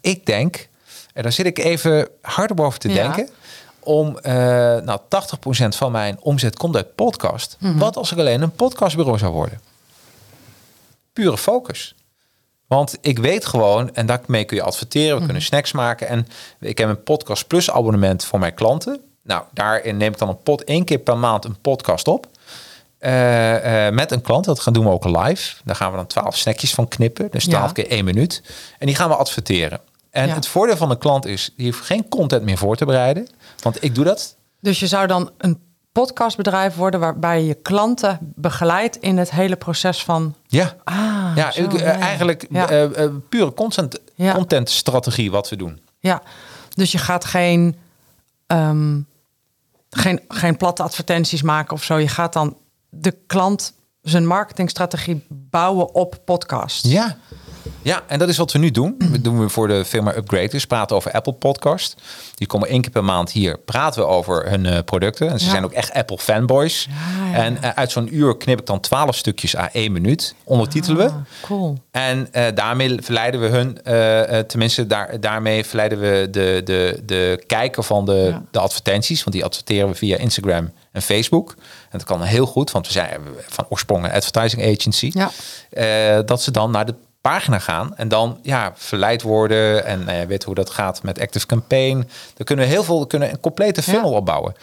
ik denk, en daar zit ik even harder boven te denken, om, eh nou, 80% van mijn omzet komt uit podcast. Mhm. Wat als ik alleen een podcastbureau zou worden? Pure focus. Want ik weet gewoon, en daarmee kun je adverteren, we Mhm. kunnen snacks maken. En ik heb een podcast plus abonnement voor mijn klanten. Nou, daarin neem ik dan een pot één keer per maand een podcast op. Eh, met een klant. Dat gaan doen we ook live. Daar gaan we dan 12 snackjes van knippen. Dus 12 Ja. keer één minuut. En die gaan we adverteren. En Ja. het voordeel van de klant is, die hoeft geen content meer voor te bereiden. Want ik doe dat. Dus je zou dan een podcastbedrijf worden waarbij je klanten begeleidt in het hele proces van. Ja, Ah, ja, zo, ik, eh, ja, eigenlijk Ja. eh, eh, pure content, Ja. contentstrategie wat we doen. Ja, dus je gaat geen, ehm, geen, geen platte advertenties maken of zo. Je gaat dan de klant zijn marketingstrategie bouwen op podcast. Ja. Ja, en dat is wat we nu doen. We doen we voor de firma Upgraders. Praten over Apple Podcast. Die komen één keer per maand hier. Praten we over hun eh, producten. En ze Ja. zijn ook echt Apple fanboys. Ja, ja, En eh, uit zo'n uur knip ik dan twaalf stukjes à één minuut. Ondertitelen we. Ah, cool. En eh, daarmee verleiden we hun, tenminste daar, daarmee verleiden we de, de, de kijker van de, de advertenties. Want die adverteren we via Instagram en Facebook. En dat kan heel goed, want we zijn van oorsprong een advertising agency. Ja. Dat ze dan naar de pagina gaan en dan ja, verleid worden. En nou ja, weet hoe dat gaat met Active Campaign. Dan kunnen we heel veel, kunnen een complete funnel Ja. opbouwen.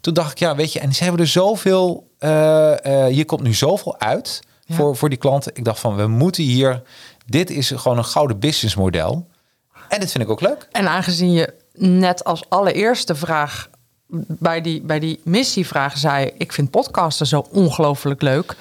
Toen dacht ik, ja, weet je, en ze hebben er zoveel, eh, hier komt nu zoveel uit Ja. voor, voor die klanten. Ik dacht van, we moeten hier, dit is gewoon een gouden businessmodel. En dit vind ik ook leuk. En aangezien je net als allereerste vraag bij die, bij die missievraag zei: Ik vind podcasten zo ongelooflijk leuk.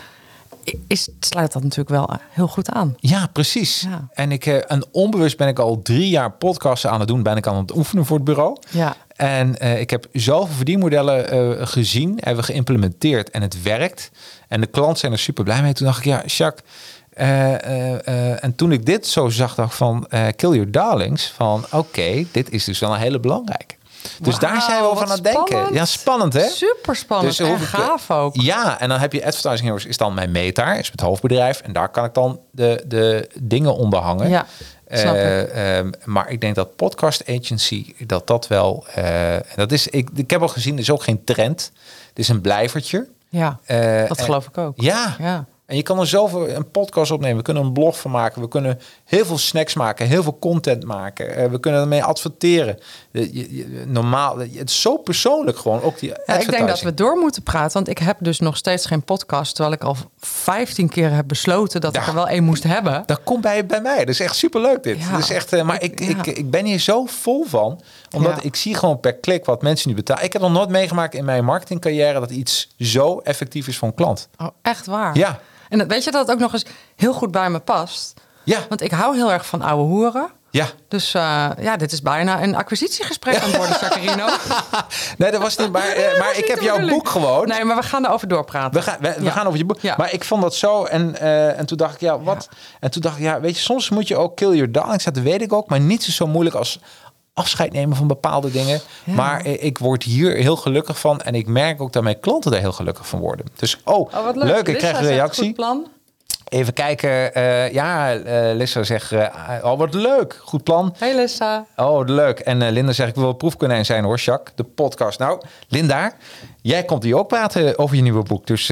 Is, sluit dat natuurlijk wel heel goed aan. Ja, precies. Ja. En ik, eh, en onbewust ben ik al drie jaar podcasten aan het doen. Ben ik aan het oefenen voor het bureau. Ja. En eh, ik heb zoveel verdienmodellen eh, gezien, hebben we geïmplementeerd en het werkt. En de klanten zijn er super blij mee. Toen dacht ik, ja, Jacques. eh, eh, eh, en toen ik dit zo zag, dacht ik van eh, Kill Your Darlings. Van oké, dit is dus wel een hele belangrijke. Dus daar zijn we over aan het denken. Ja, spannend hè? Super spannend en hoef ik- gaaf ook. Ja, en dan heb je Advertising Heroes is dan mijn metaar, is het hoofdbedrijf. En daar kan ik dan de, de dingen onder hangen. Ja. Eh, ehm, maar ik denk dat podcast agency, dat dat wel... eh, dat is, ik, ik heb al gezien, het is ook geen trend. Het is een blijvertje. Ja, Eh, dat en- geloof ik ook. Ja. Ja. En je kan er zoveel een podcast opnemen. We kunnen een blog van maken. We kunnen heel veel snacks maken. Heel veel content maken. Eh, we kunnen ermee adverteren. Je- je- normaal. Het is zo persoonlijk gewoon. Ook die Ja, ik denk dat we door moeten praten, want ik heb dus nog steeds geen podcast, terwijl ik al 15 keer heb besloten dat ik er wel één moest hebben. Dat komt bij, bij mij. Dat is echt superleuk dit. Ja. Dat is echt, eh, maar ik, ik, ik ben hier zo vol van. Omdat ik zie gewoon per klik wat mensen nu betalen. Ik heb nog nooit meegemaakt in mijn marketingcarrière... dat iets zo effectief is voor een klant. Oh, echt waar? Ja. En weet je dat het ook nog eens heel goed bij me past? Ja. Want ik hou heel erg van oude hoeren. Ja. Dus eh, ja, dit is bijna een acquisitiegesprek aan het worden, Jacarino. Nee, dat was niet. Maar, eh, maar ik heb jouw boek gewoon. Nee, maar we gaan erover doorpraten. We gaan, we, we Ja. gaan over je boek. Ja. Maar ik vond dat zo. En, eh, en toen dacht ik, ja, wat? En toen dacht ik, ja, weet je, soms moet je ook kill your darlings. Dat weet ik ook. Maar niet zo moeilijk als afscheid nemen van bepaalde dingen. Maar ik word hier heel gelukkig van. En ik merk ook dat mijn klanten er heel gelukkig van worden. Dus, oh, Oh, wat leuk. leuk. Ik krijg een reactie. Goed plan. Even kijken. eh, ja, eh Lissa zegt, eh, oh, wat leuk. Goed plan. Hey Lissa. Oh, leuk. En Linda zegt, ik wil proefkonijn zijn hoor, Jacques. De podcast. Nou, Linda, jij komt hier ook praten over je nieuwe boek. Dus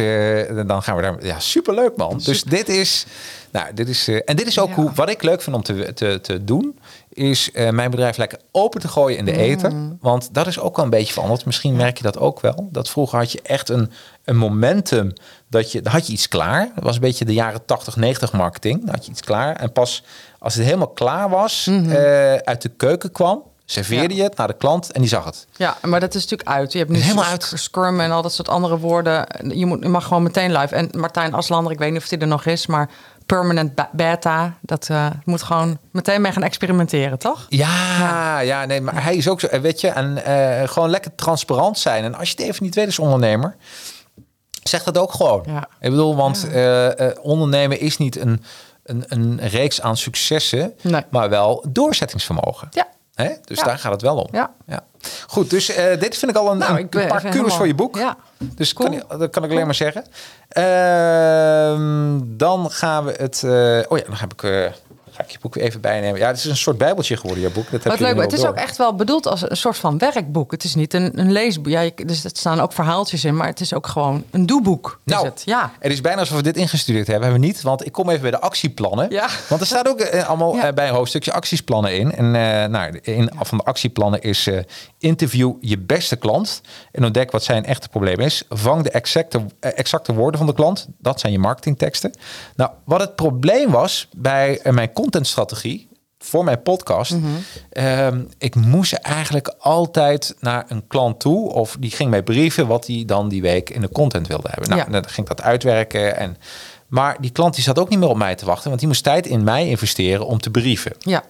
dan gaan we daar... Ja, superleuk man. Dus dit is... Nou, dit is... en dit is ook Ja. hoe, wat ik leuk vind om te, te, te doen... is eh, mijn bedrijf lekker open te gooien in de ether. Want dat is ook wel een beetje veranderd. Misschien merk je dat ook wel. Dat vroeger had je echt een, een momentum... dat je... Had je iets klaar. Dat was een beetje de jaren 80, 90 marketing. Dan had je iets klaar. En pas als het helemaal klaar was... eh, uit de keuken kwam... serveerde Ja. je het naar de klant en die zag het. Ja, maar dat is natuurlijk uit. Je hebt nu Helemaal uit. Scrum en al dat soort andere woorden. Je, moet, je mag gewoon meteen live. En Martijn Aslander, ik weet niet of hij er nog is, maar permanent beta, dat eh, moet gewoon meteen mee gaan experimenteren, toch? Ja, ja, nee, maar hij is ook zo, eh, weet je, en eh, gewoon lekker transparant zijn. En als je het even niet weet als ondernemer, zeg dat ook gewoon. Ja. Ik bedoel, want ondernemen is niet een, een, een reeks aan successen, Nee. maar wel doorzettingsvermogen. Ja. Hè? Dus daar gaat het wel om. Ja. Goed, dus eh, dit vind ik al een, Nou, een ben paar kudos voor je boek. Ja. Dus Cool. kan, dat kan ik alleen maar zeggen. Ehm, dan gaan we het... eh, oh ja, dan heb ik, eh, ga ik je boek even bijnemen. Ja, het is een soort bijbeltje geworden, je boek. Dat heb Wat leuk, het is door. ook echt wel bedoeld als een soort van werkboek. Het is niet een, een leesboek. Ja, je- dus er staan ook verhaaltjes in, maar het is ook gewoon een doeboek. Is Nou, het. Ja. Het is bijna alsof we dit ingestudeerd hebben. Hebben we niet, want ik kom even bij de actieplannen. Ja. Want er staat ook eh, allemaal Ja. eh, bij een hoofdstukje actiesplannen in. En eh nou, een van de actieplannen is eh, interview je beste klant. En ontdek wat zijn echte probleem is. Vang de exacte, exacte woorden van de klant. Dat zijn je marketingteksten. Nou, wat het probleem was bij mijn contentstrategie voor mijn podcast. ehm, ik moest eigenlijk altijd naar een klant toe. Of die ging mij brieven wat hij dan die week in de content wilde hebben. Nou, Ja. dan ging ik dat uitwerken. En, maar die klant die zat ook niet meer op mij te wachten. Want die moest tijd in mij investeren om te brieven. Ja.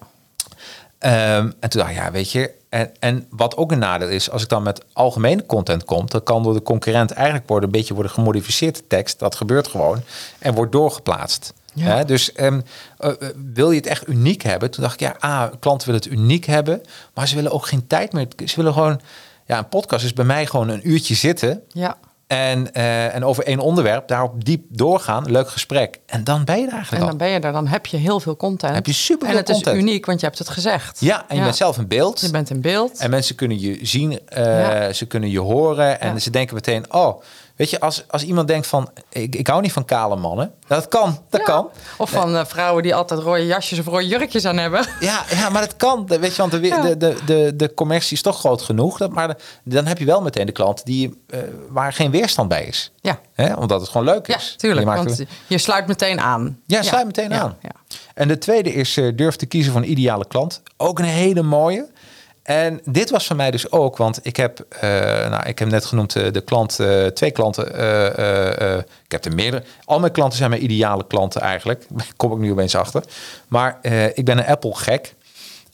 Ehm, en toen dacht ik, ja, weet je. En, en wat ook een nadeel is, als ik dan met algemene content kom, dan kan door de concurrent eigenlijk worden een beetje worden gemodificeerd de tekst. Dat gebeurt gewoon en wordt doorgeplaatst. Ja. Dus ehm, eh, eh, wil je het echt uniek hebben? Toen dacht ik, ja, ah, klanten willen het uniek hebben, maar ze willen ook geen tijd meer. Ze willen gewoon, ja, een podcast is bij mij gewoon een uurtje zitten. Ja. En, eh, en over één onderwerp, daarop diep doorgaan, leuk gesprek. En dan ben je er eigenlijk En al. dan ben je er, dan heb je heel veel content. Heb je superveel En het content. is uniek, want je hebt het gezegd. Ja, en je bent zelf een beeld. Je bent in beeld. En mensen kunnen je zien, Ja. ze kunnen je horen en ze denken meteen, oh, weet je, als, als iemand denkt van, ik, ik hou niet van kale mannen, dat kan, dat Ja. kan. Of van eh, vrouwen die altijd rode jasjes of rode jurkjes aan hebben. Ja, ja, maar dat kan, weet je, want de, Ja. de, de, de, de commercie is toch groot genoeg, dat, maar dan heb je wel meteen de klant die, eh, waar geen weerstand bij is. Ja. Hè? Omdat het gewoon leuk Ja, is. tuurlijk. Je maakt Want er- je sluit meteen aan. Ja, sluit meteen Ja, aan. ja. En de tweede is eh, durf te kiezen voor een ideale klant. Ook een hele mooie. En dit was voor mij dus ook, want ik heb, eh, nou, ik heb net genoemd eh, de klant, eh, twee klanten. ik heb er meerdere. Al mijn klanten zijn mijn ideale klanten eigenlijk. Daar kom ik nu opeens achter. Maar ik ben een Apple gek.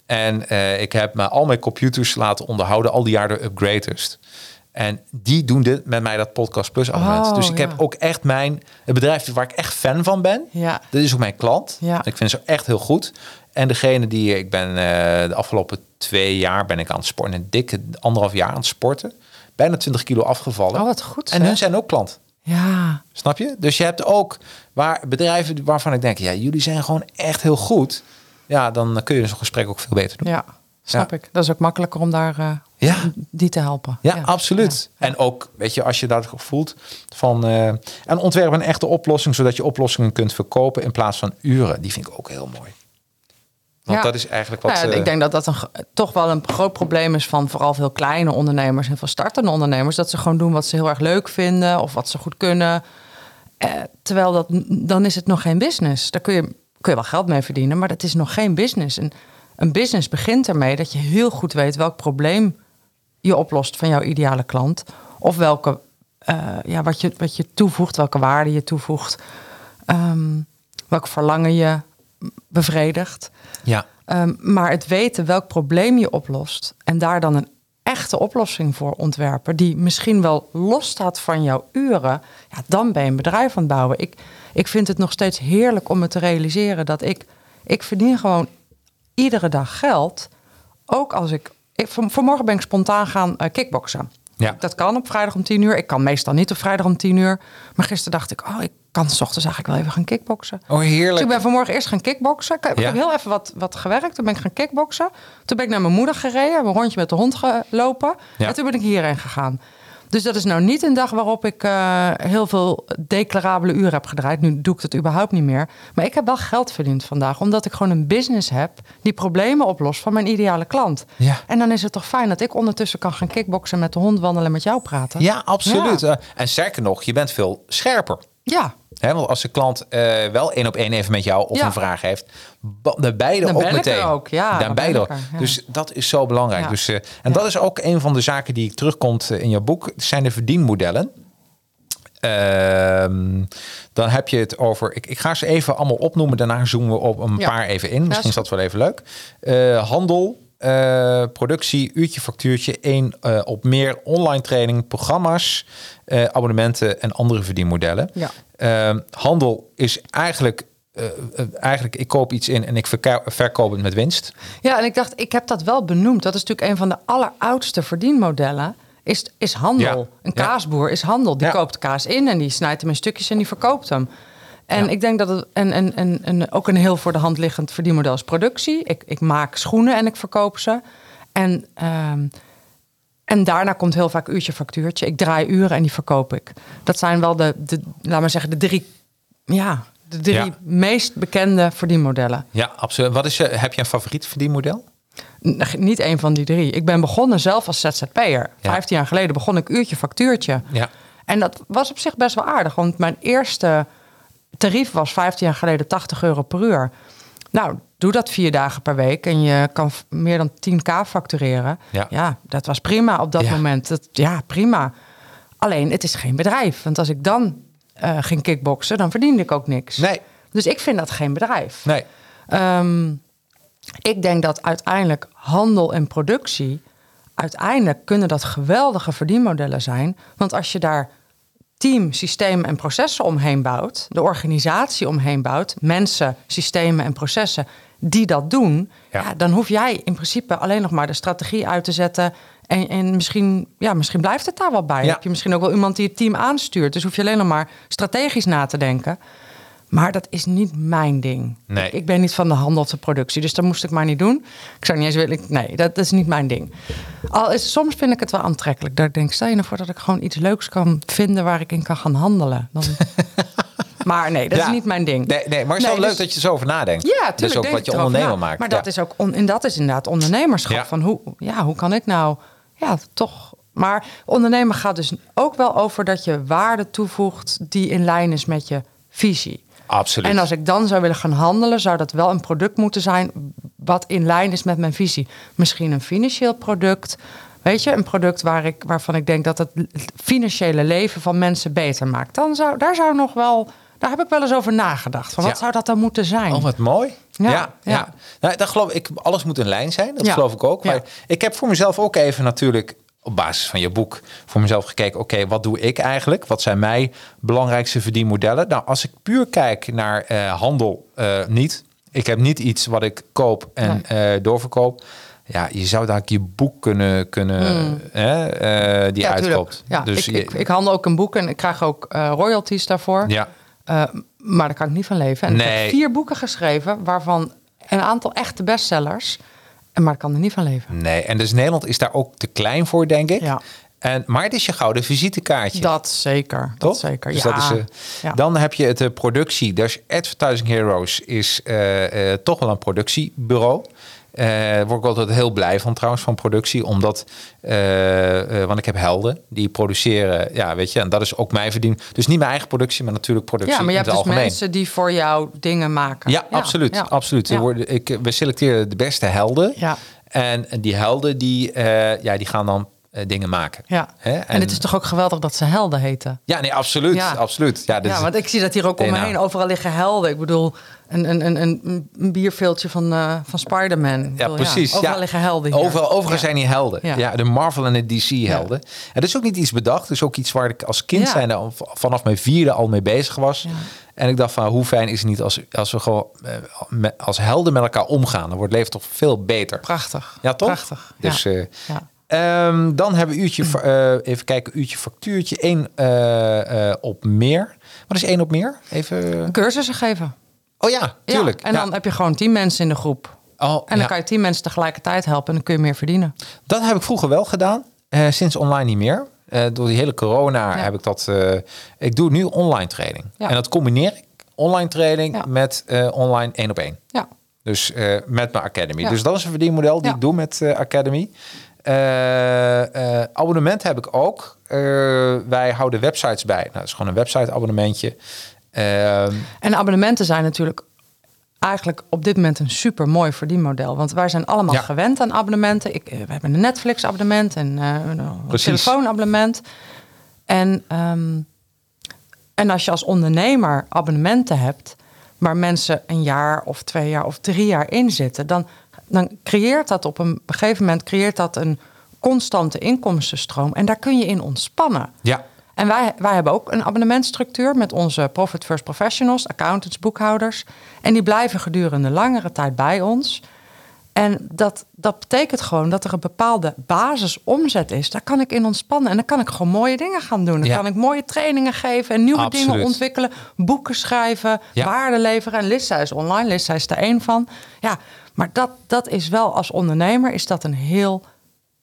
En ik heb me al mijn computers laten onderhouden, al die jaren de upgraders. En die doen dit met mij dat Podcast Plus abonnement. Oh, dus ik heb ook echt mijn, het bedrijf waar ik echt fan van ben. Ja. Dat is ook mijn klant. Ja. Ik vind ze echt heel goed. En degene die ik ben eh, de afgelopen twee jaar ben ik aan het sporten. Een dikke anderhalf jaar aan het sporten. Bijna 20 kilo afgevallen. Oh, wat goed, En hun zijn ook klant. Ja. Snap je? Dus je hebt ook waar bedrijven waarvan ik denk, ja, jullie zijn gewoon echt heel goed. Ja, dan kun je zo'n gesprek ook veel beter doen. Ja, snap Ja. ik. Dat is ook makkelijker om daar eh, Ja. die te helpen. Ja, absoluut. Ja. En ook, weet je, als je dat voelt van... eh en ontwerp een echte oplossing, zodat je oplossingen kunt verkopen in plaats van uren. Die vind ik ook heel mooi. Want Ja. dat is eigenlijk wat... Nou ja, eh, ik denk dat dat een, toch wel een groot probleem is van vooral veel kleine ondernemers en van startende ondernemers. Dat ze gewoon doen wat ze heel erg leuk vinden of wat ze goed kunnen. Eh, terwijl dat, dan is het nog geen business. Daar kun je, kun je wel geld mee verdienen, maar dat is nog geen business. En een business begint ermee dat je heel goed weet welk probleem je oplost van jouw ideale klant. Of welke, eh, ja, wat, je, wat je toevoegt, welke waarde je toevoegt. ehm, welk verlangen je bevredigt. ja, Ehm, maar het weten welk probleem je oplost en daar dan een echte oplossing voor ontwerpen, die misschien wel losstaat van jouw uren, ja, dan ben je een bedrijf aan het bouwen. Ik, ik vind het nog steeds heerlijk om me te realiseren dat ik, ik verdien gewoon iedere dag geld. Ook als ik, ik van, vanmorgen ben ik spontaan gaan eh, kickboksen. Ja. Dat kan op vrijdag om tien uur. Ik kan meestal niet op vrijdag om tien uur. Maar gisteren dacht ik, oh, ik kan s ochtends eigenlijk wel even gaan kickboksen. oh Dus heerlijk. ik ben vanmorgen eerst gaan kickboksen. Ik heb, Ja. heel even wat, wat gewerkt. Toen ben ik gaan kickboksen. Toen ben ik naar mijn moeder gereden. Heb een rondje met de hond gelopen. Ja. En toen ben ik hierheen gegaan. Dus dat is nou niet een dag waarop ik eh, heel veel declarabele uren heb gedraaid. Nu doe ik dat überhaupt niet meer. Maar ik heb wel geld verdiend vandaag. Omdat ik gewoon een business heb die problemen oplost van mijn ideale klant. Ja. En dan is het toch fijn dat ik ondertussen kan gaan kickboksen met de hond wandelen en met jou praten. Ja, absoluut. Ja. Eh, En sterker nog, je bent veel scherper. Ja, Want als de klant eh, wel één op één even met jou of Ja. een vraag heeft, de beide Dan ook meteen. ook, ja, dan dan beide ook. ja. Dus dat is zo belangrijk. Ja. Dus, eh, en dat is ook een van de zaken die terugkomt eh, in jouw boek, zijn de verdienmodellen. Ehm, dan heb je het over. Ik, ik ga ze even allemaal opnoemen. Daarna zoomen we op een paar even in. Misschien is is dat wel even leuk. Handel, productie, uurtje, factuurtje. één op meer online training, programma's, abonnementen en andere verdienmodellen. Ja. Ehm, handel is eigenlijk eh, eh, eigenlijk, ik koop iets in en ik verkoop het met winst. Ja, en ik dacht, ik heb dat wel benoemd. Dat is natuurlijk een van de alleroudste verdienmodellen. Is, is handel. Ja. Een Ja. kaasboer is handel. Die Ja. koopt kaas in en die snijdt hem in stukjes en die verkoopt hem. En ik denk dat het en, en, en, en ook een heel voor de hand liggend verdienmodel is productie. Ik, ik maak schoenen en ik verkoop ze. En, ehm, en daarna komt heel vaak uurtje factuurtje. Ik draai uren en die verkoop ik. Dat zijn wel de, de laat maar zeggen, de drie, ja, de drie Ja. meest bekende verdienmodellen. Ja, absoluut. Wat is je, heb je een favoriet verdienmodel? N- Niet één van die drie. Ik ben begonnen zelf als ZZP'er. Ja. Vijftien jaar geleden begon ik uurtje factuurtje. Ja. En dat was op zich best wel aardig. Want mijn eerste tarief was 15 jaar geleden 80 euro per uur. Nou, doe dat vier dagen per week en je kan meer dan 10k factureren. Ja. dat was prima op dat Ja. moment. Dat, ja, prima. Alleen, het is geen bedrijf. Want als ik dan eh, ging kickboksen, dan verdiende ik ook niks. Nee. Dus ik vind dat geen bedrijf. Nee. Ehm, ik denk dat uiteindelijk handel en productie... uiteindelijk kunnen dat geweldige verdienmodellen zijn. Want als je daar team, systemen en processen omheen bouwt... de organisatie omheen bouwt... mensen, systemen en processen die dat doen... Ja. Ja. dan hoef jij in principe alleen nog maar de strategie uit te zetten... En, en misschien, ja, misschien blijft het daar wel bij. Ja. Heb je misschien ook wel iemand die het team aanstuurt. Dus hoef je alleen nog maar strategisch na te denken. Maar dat is niet mijn ding. Nee. Ik, ik ben niet van de handel of de productie, dus dat moest ik maar niet doen. Ik zou niet eens willen. Nee, dat, is niet mijn ding. Al is soms vind ik het wel aantrekkelijk. Dat ik denk, stel je nou voor dat ik gewoon iets leuks kan vinden waar ik in kan gaan handelen. Dan... maar nee, dat Ja. is niet mijn ding. Nee, nee maar het is Nee, wel dus- leuk dat je zo over nadenkt. Ja, tuurlijk. Dat is ook wat je ik ondernemer maakt. Maar Ja. dat is ook on, en dat is inderdaad ondernemerschap. Ja. Van hoe, ja, hoe kan ik nou, ja, toch. Maar ondernemen gaat dus ook wel over dat je waarde toevoegt die in lijn is met je visie. Absoluut. En als ik dan zou willen gaan handelen, zou dat wel een product moeten zijn wat in lijn is met mijn visie. Misschien een financieel product. Weet je, een product waar ik, waarvan ik denk dat het financiële leven van mensen beter maakt. Dan zou, daar zou nog wel, daar heb ik wel eens over nagedacht. Van wat Ja. zou dat dan moeten zijn? Oh, wat mooi. Ja, Ja, ja. ja. Nou, dat geloof ik. Alles moet in lijn zijn. Dat geloof ik ook. Maar ik heb voor mezelf ook even natuurlijk op basis van je boek voor mezelf gekeken. Oké, wat doe ik eigenlijk? Wat zijn mijn belangrijkste verdienmodellen? Nou, als ik puur kijk naar eh, handel, eh, niet. Ik heb niet iets wat ik koop en eh, doorverkoop. Ja, je zou daar je boek kunnen, kunnen hè, eh, die Hmm. Ja, uitkoopt. Ja, dus ik, je- ik, ik handel ook een boek en ik krijg ook royalties daarvoor. ja, maar daar kan ik niet van leven. En ik Nee. heb vier boeken geschreven, waarvan een aantal echte bestsellers. En maar ik kan er niet van leven. nee. En dus Nederland is daar ook te klein voor, denk ik. Ja. En, maar het is je gouden visitekaartje. Dat zeker. Toch? Dat zeker. Dus ja. dat is, eh, Ja. Dan heb je het eh, productie. Dus Advertising Heroes is eh, toch wel een productiebureau. Eh word ik altijd heel blij van trouwens, van productie. Omdat, eh, eh, want ik heb helden die produceren. Ja, weet je, en dat is ook mijn verdien. Dus niet mijn eigen productie, maar natuurlijk productie ja, maar je hebt dus algemeen. mensen die voor jou dingen maken. Ja, absoluut. ja. absoluut. Ja. worden, ik, we selecteren de beste helden. Ja. En die helden die, ja, die gaan dan dingen maken. Ja. Hè? En, het is toch ook geweldig dat ze helden heten. Ja, nee, absoluut. Ja. absoluut. Ja, Ja, want ik zie dat hier ook om me heen. Overal liggen helden. Ik bedoel, een, een, een, bierveeltje van, eh van Spider-Man. Ja, precies. Overal ja. liggen helden hier. Overal, overal Ja. zijn die helden. Ja. De Marvel en de DC helden. En dat is ook niet iets bedacht. Dat is ook iets waar ik als kind zijn al- vanaf mijn vierde al mee bezig was. En ik dacht van hoe fijn is het niet als, als we gewoon eh, met- als helden met elkaar omgaan. Dan wordt het leven toch veel beter. Prachtig. Ja, toch? Prachtig. Dus, eh, Ja. Ehm, dan hebben we uurtje, even kijken, uurtje factuurtje. één op meer. Wat is één op meer? Even. Cursussen geven. Oh ja, tuurlijk. Ja, en dan heb je gewoon tien mensen in de groep. Oh, En dan ja. kan je tien mensen tegelijkertijd helpen en dan kun je meer verdienen. Dat heb ik vroeger wel gedaan, eh, sinds online niet meer. Eh, door die hele corona heb ik dat. eh, ik doe nu online training. Ja. En dat combineer ik online training met online één op één. Ja. Dus met mijn Academy. Ja. Dus dat is een verdienmodel die ik doe met Academy. Abonnement heb ik ook. Wij houden websites bij. Nou, dat is gewoon een website abonnementje. Ehm, En abonnementen zijn natuurlijk eigenlijk op dit moment een super mooi verdienmodel. Want wij zijn allemaal Ja. gewend aan abonnementen. Ik, eh, we hebben een Netflix abonnement en eh, een telefoonabonnement. En, ehm, en als je als ondernemer abonnementen hebt, waar mensen een jaar of twee jaar of drie jaar in zitten, dan, dan creëert dat op een gegeven moment creëert dat een constante inkomstenstroom. En daar kun je in ontspannen. ja. En wij, wij hebben ook een abonnementstructuur met onze Profit First Professionals, accountants, boekhouders. En die blijven gedurende langere tijd bij ons. En dat, dat betekent gewoon dat er een bepaalde basisomzet is. Daar kan ik in ontspannen. En dan kan ik gewoon mooie dingen gaan doen. Dan Ja. kan ik mooie trainingen geven en nieuwe Absoluut. dingen ontwikkelen. Boeken schrijven, Ja. waarde leveren. En Lissa is online. Lissa is er één van. Ja, maar dat, dat is wel als ondernemer is dat een heel,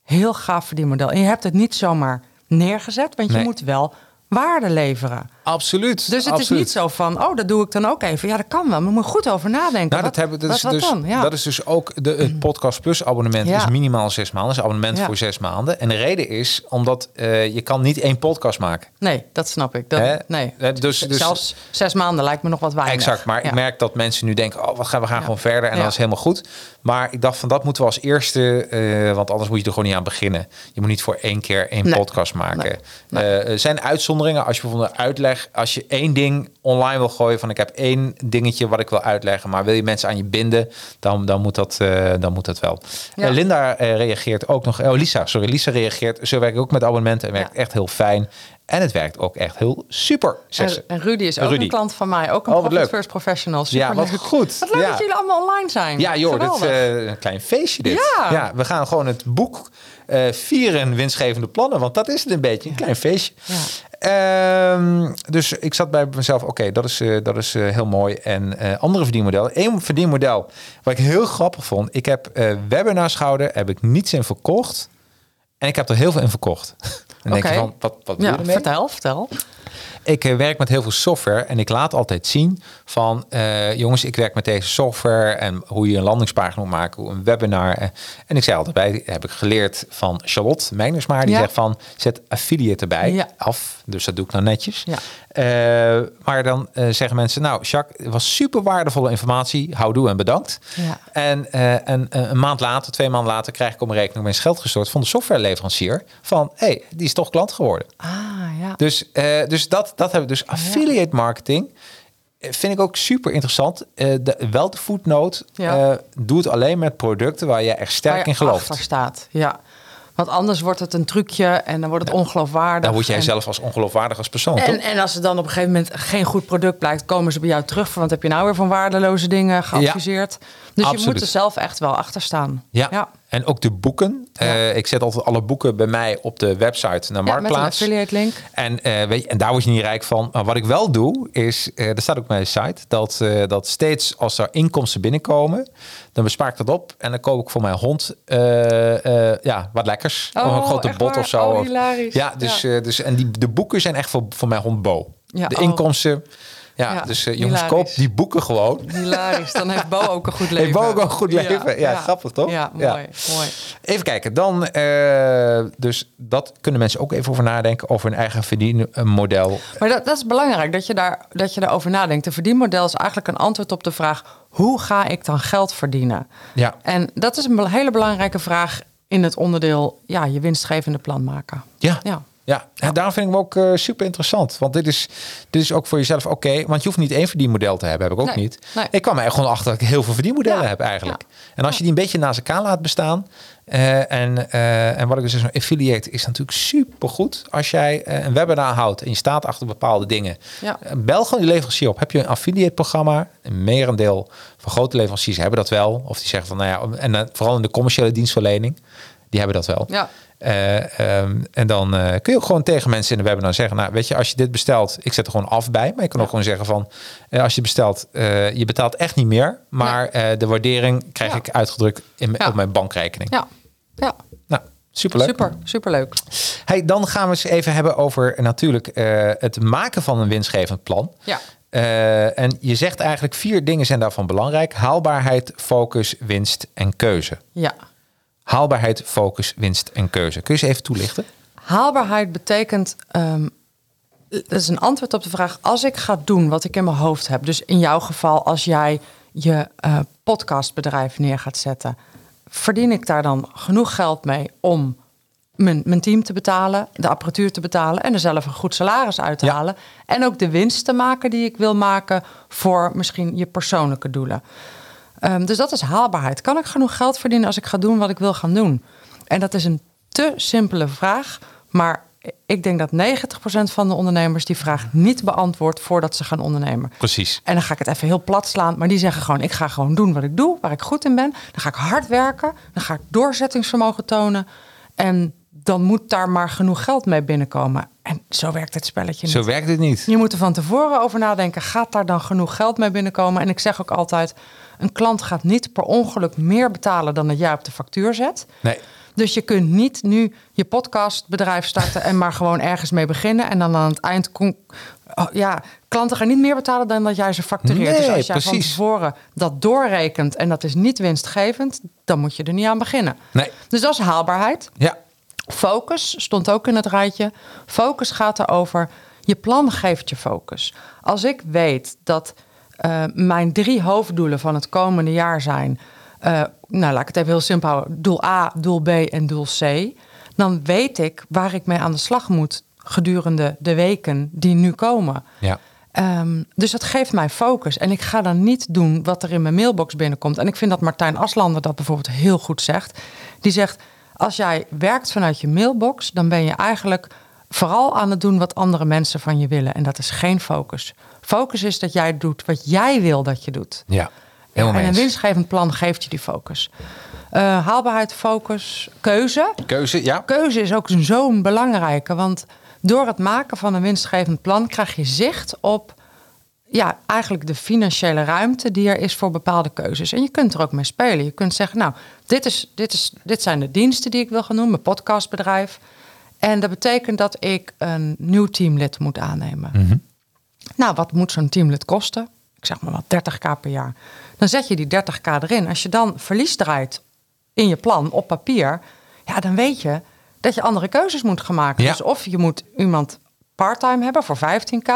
heel gaaf verdienmodel. En je hebt het niet zomaar neergezet. Want je moet wel waarde leveren. Absoluut. Dus het is niet zo van, oh, dat doe ik dan ook even. Ja, dat kan wel. Maar moet goed over nadenken. Nou, Wat- dat, hebben, dat, wat- is wat dus, dan? Ja. dat is dus ook de, het Podcast Plus abonnement Ja. is minimaal zes maanden. is abonnement Ja. voor zes maanden. En de reden is omdat eh, je kan niet één podcast maken. Nee, dat snap ik. Dat, nee. Eh, dus- dus- Zelfs zes maanden lijkt me nog wat weinig. Exact, maar ik merk dat mensen nu denken, oh, wat gaan we gaan gewoon verder en dat is helemaal goed. Maar ik dacht van dat moeten we als eerste, eh, want anders moet je er gewoon niet aan beginnen. Je moet niet voor één keer één Nee. podcast maken. Nee. Er zijn uitzonderingen als je bijvoorbeeld een als je één ding online wil gooien van ik heb één dingetje wat ik wil uitleggen, maar wil je mensen aan je binden, dan, dan, moet, dat, eh, dan moet dat wel. Ja. Eh, Linda eh, reageert ook nog, oh Lisa, sorry, Lisa reageert. Zo werk ik ook met abonnementen en werkt Ja. echt heel fijn. En het werkt ook echt heel super. En, en Rudy is ook Rudy. een klant van mij. Ook een Oh, wat Profit leuk. First Professional. Ja, wat goed. Wat leuk Ja. dat jullie allemaal online zijn. Ja, joh, dit is Geweldig. een klein feestje dit. Ja. we gaan gewoon het boek vieren, winstgevende plannen. Want dat is het een beetje, een klein feestje. Ehm, dus ik zat bij mezelf, oké, dat is, eh, dat is eh, heel mooi. En eh, andere verdienmodellen. Eén verdienmodel wat ik heel grappig vond. Ik heb webinars gehouden, heb ik niets in verkocht. En ik heb er heel veel in verkocht. En denk je van, wat, wat Ja, vertel, vertel. Ik eh, werk met heel veel software en ik laat altijd zien van eh, jongens, ik werk met deze software en hoe je een landingspagina moet maken, hoe een webinar. eh. En ik zei altijd bij, heb ik geleerd van Charlotte Meijnersma, die Ja. zegt van zet affiliate erbij Ja. af. Dus dat doe ik nou netjes. Ja. Eh, maar dan eh, zeggen mensen, nou Jacques, het was super waardevolle informatie, houdoe en bedankt. Ja. En, eh, en een maand later, twee maanden later, krijg ik op mijn rekening mijn geld gestort van de softwareleverancier van, hé, hey, die is toch klant geworden. Ah, ja. Dus, dus dat, dat hebben we. Dus affiliate marketing vind ik ook super interessant. De, wel de voetnoot. Ja. doe het alleen met producten waar je echt sterk Waar je in gelooft. staat. Ja. Want anders wordt het een trucje en dan wordt het ongeloofwaardig. Dan word jij en, zelf als ongeloofwaardig als persoon, En, toch? en als het dan op een gegeven moment geen goed product blijkt, komen ze bij jou terug. Van wat heb je nou weer van waardeloze dingen geadviseerd? dus je moet er zelf echt wel achter staan. Ja. ja. En ook de boeken. Eh, ik zet altijd alle boeken bij mij op de website naar Ja, met een Marktplaats. affiliate link. En, eh, weet je, en daar word je niet rijk van. Maar wat ik wel doe, is, eh er staat ook op mijn site, dat, dat steeds als er inkomsten binnenkomen, dan bespaar ik dat op. En dan koop ik voor mijn hond ja, wat lekkers. Oh, een grote echt bot waar? of zo. Oh. Ja, dus, Ja. dus en die, de boeken zijn echt voor, voor mijn hond Bo. Ja, de oh. inkomsten. Ja, Ja, dus eh, jongens, hilarisch. koop die boeken gewoon. Hilarisch. Dan heeft Bo ook een goed leven. Heeft Bo ook een goed leven? Ja, grappig, toch? Ja, mooi. mooi. Even kijken, dan, eh, dus dat kunnen mensen ook even over nadenken, over hun eigen verdienmodel. Maar dat, dat is belangrijk, dat je, daar, dat je daarover nadenkt. Een verdienmodel is eigenlijk een antwoord op de vraag... hoe ga ik dan geld verdienen? Ja. En dat is een hele belangrijke vraag in het onderdeel... ja, je winstgevende plan maken. Ja. Ja. Ja, en daarom vind ik hem ook eh, super interessant. Want dit is, dit is ook voor jezelf oké. want je hoeft niet één verdienmodel te hebben. Heb ik ook Nee, niet. nee. Ik kwam er gewoon achter dat ik heel veel verdienmodellen Ja, heb eigenlijk. ja. En als je die een beetje naast elkaar laat bestaan. eh, en, eh, en wat ik dus zeg, affiliate is natuurlijk super goed. Als jij een webinar houdt en je staat achter bepaalde dingen. Bel gewoon die leverancier op. Heb je een affiliate programma? Een merendeel van grote leveranciers hebben dat wel. Of die zeggen van nou ja, en vooral in de commerciële dienstverlening. Die hebben dat wel. Ja. Eh, ehm, en dan eh, kun je ook gewoon tegen mensen in de webinar zeggen, nou weet je, als je dit bestelt, ik zet er gewoon af bij. Maar je kan ook gewoon zeggen van, eh, als je bestelt, je betaalt echt niet meer, maar de waardering krijg Ja. ik uitgedrukt in, op mijn bankrekening. Ja, ja. Nou, superleuk. super, superleuk. Hey, dan gaan we eens even hebben over natuurlijk het maken van een winstgevend plan. Ja. En je zegt eigenlijk vier dingen zijn daarvan belangrijk: haalbaarheid, focus, winst en keuze. Ja. Haalbaarheid, focus, winst en keuze. Kun je ze even toelichten? Haalbaarheid betekent. ehm, dat is een antwoord op de vraag. Als ik ga doen wat ik in mijn hoofd heb. Dus in jouw geval, als jij je eh, podcastbedrijf neer gaat zetten. Verdien ik daar dan genoeg geld mee om mijn, mijn team te betalen, de apparatuur te betalen en er zelf een goed salaris uit te Ja. halen. En ook de winst te maken die ik wil maken voor misschien je persoonlijke doelen. Ehm, dus dat is haalbaarheid. Kan ik genoeg geld verdienen als ik ga doen wat ik wil gaan doen? En dat is een te simpele vraag, maar ik denk dat 90% van de ondernemers die vraag niet beantwoordt voordat ze gaan ondernemen. Precies. En dan ga ik het even heel plat slaan. Maar die zeggen gewoon: ik ga gewoon doen wat ik doe, waar ik goed in ben. Dan ga ik hard werken. Dan ga ik doorzettingsvermogen tonen. En dan moet daar maar genoeg geld mee binnenkomen. En zo werkt het spelletje niet. Zo werkt het niet. Je moet er van tevoren over nadenken. Gaat daar dan genoeg geld mee binnenkomen? En ik zeg ook altijd: een klant gaat niet per ongeluk meer betalen dan dat jij op de factuur zet. Nee. Dus je kunt niet nu je podcastbedrijf starten en maar gewoon ergens mee beginnen. En dan aan het eind. Oh, ja, klanten gaan niet meer betalen dan dat jij ze factureert. dus als jij van tevoren dat doorrekent en dat is niet winstgevend, dan moet je er niet aan beginnen. Nee. Dus dat is haalbaarheid. Ja. Focus stond ook in het rijtje. Focus gaat erover. Je plan geeft je focus. Als ik weet dat eh, mijn drie hoofddoelen van het komende jaar zijn. eh, nou, laat ik het even heel simpel houden. Doel A, doel B en doel C. Dan weet ik waar ik mee aan de slag moet gedurende de weken die nu komen. Ja. Ehm, dus dat geeft mij focus. En ik ga dan niet doen wat er in mijn mailbox binnenkomt. En ik vind dat Martijn Aslander dat bijvoorbeeld heel goed zegt. Die zegt, als jij werkt vanuit je mailbox... dan ben je eigenlijk vooral aan het doen wat andere mensen van je willen. En dat is geen focus. Focus is dat jij doet wat jij wil dat je doet. Ja. Helemaal en een winstgevend plan geeft je die focus. Eh, haalbaarheid, focus, keuze. Keuze, ja. Keuze is ook zo'n belangrijke. Want door het maken van een winstgevend plan krijg je zicht op ja, eigenlijk de financiële ruimte die er is voor bepaalde keuzes. En je kunt er ook mee spelen. Je kunt zeggen, nou, dit, is, dit, is, dit zijn de diensten die ik wil gaan doen, mijn podcastbedrijf. En dat betekent dat ik een nieuw teamlid moet aannemen. Nou, wat moet zo'n teamlid kosten? Ik zeg maar wat 30k per jaar. Dan zet je die 30k erin. Als je dan verlies draait in je plan op papier, ja, dan weet je dat je andere keuzes moet gaan maken. Ja. Dus of je moet iemand parttime hebben voor 15k,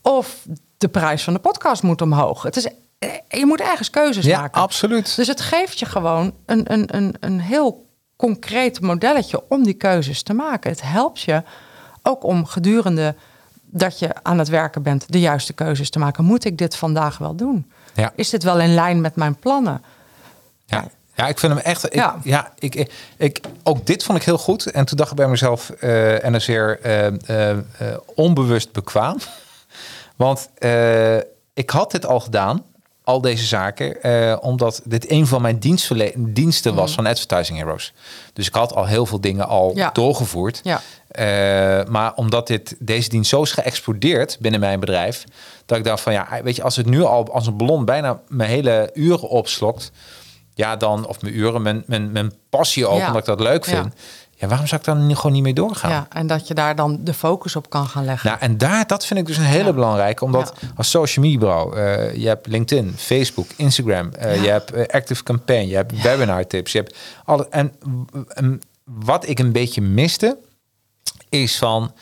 of de prijs van de podcast moet omhoog. Het is, eh, je moet ergens keuzes Ja, maken. absoluut. Dus het geeft je gewoon een, een, een, een heel concreet modelletje om die keuzes te maken. Het helpt je ook om gedurende dat je aan het werken bent de juiste keuzes te maken. Moet ik dit vandaag wel doen? Ja. Is dit wel in lijn met mijn plannen? Ja. ja, ik vind hem echt. Ik, ja. Ja. ik, ik, ik, ook dit vond ik heel goed. En toen dacht ik bij mezelf, eh, en weer eh, eh, onbewust bekwaam. Want ik had dit al gedaan, al deze zaken, eh, omdat dit een van mijn diensten was van Advertising Heroes. Dus ik had al heel veel dingen al. Ja. doorgevoerd. Ja. Eh, maar omdat dit, deze dienst zo is geëxplodeerd binnen mijn bedrijf, dat ik dacht van ja, weet je, als het nu al als een ballon bijna mijn hele uren opslokt, ja dan, of mijn uren, mijn, mijn, mijn passie ook, Ja. omdat ik dat leuk vind. Ja. Waarom zou ik dan gewoon niet mee doorgaan? Ja, en dat je daar dan de focus op kan gaan leggen. Nou, en daar, dat vind ik dus een hele Ja. belangrijke. Omdat Ja. als social media bureau, eh, je hebt LinkedIn, Facebook, Instagram, eh, Ja. je hebt eh, Active Campaign, je hebt webinar tips, je hebt alle. En, en wat ik een beetje miste, is van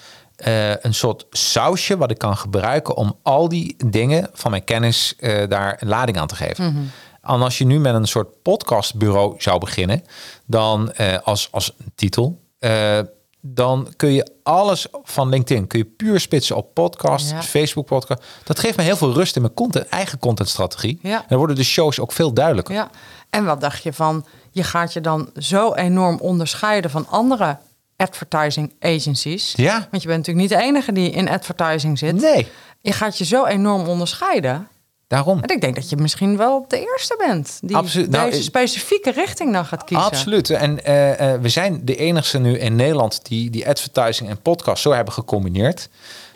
een soort sausje wat ik kan gebruiken om al die dingen van mijn kennis daar een lading aan te geven. Mhm. En als je nu met een soort podcastbureau zou beginnen, dan eh, als, als titel, eh, dan kun je alles van LinkedIn kun je puur spitsen op podcast, Ja. Facebook podcast. Dat geeft me heel veel rust in mijn content, eigen contentstrategie. Ja. En dan worden de shows ook veel duidelijker. Ja, en wat dacht je van, je gaat je dan zo enorm onderscheiden van andere advertising agencies. Ja. Want je bent natuurlijk niet de enige die in advertising zit. Nee, Je gaat je zo enorm onderscheiden. Daarom. En ik denk dat je misschien wel de eerste bent die Absoluut. Nou, deze ik- specifieke richting dan gaat kiezen. Absoluut. En eh, eh, we zijn de enigste nu in Nederland die die advertising en podcast zo hebben gecombineerd.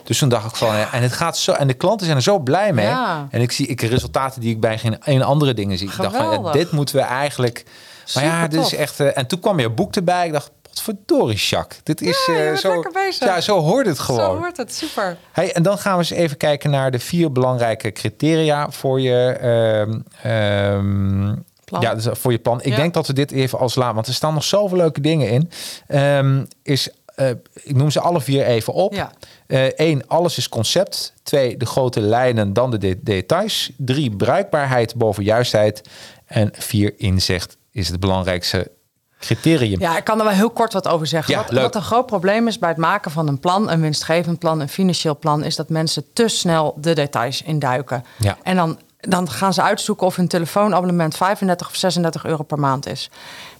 Dus toen dacht ik van, ja, en het gaat zo, en de klanten zijn er zo blij mee. Ja. En ik zie ik resultaten die ik bij geen een andere dingen zie. Ik dacht van, ja, Geweldig. dit moeten we eigenlijk. Maar ja, dit is echt. eh, en toen kwam je boek erbij. Ik dacht, potverdorie, Jacques. Dit is Ja, eh, zo. Ja, zo hoort het gewoon. Zo wordt het, super. Hey, en dan gaan we eens even kijken naar de vier belangrijke criteria voor je, ehm, ehm. Ja, dus voor je plan. Ik Ja. denk dat we dit even als laat, want er staan nog zoveel leuke dingen in. Ehm, is, eh, ik noem ze alle vier even op. Ja. Eén, alles is concept. Twee, de grote lijnen, dan de de- details. Drie, bruikbaarheid boven juistheid. En vier, inzicht is het belangrijkste criterium. Ja, ik kan er wel heel kort wat over zeggen. Ja, wat, wat een groot probleem is bij het maken van een plan, een winstgevend plan, een financieel plan, is dat mensen te snel de details induiken. Ja. En dan dan gaan ze uitzoeken of hun telefoonabonnement 35 of 36 euro per maand is.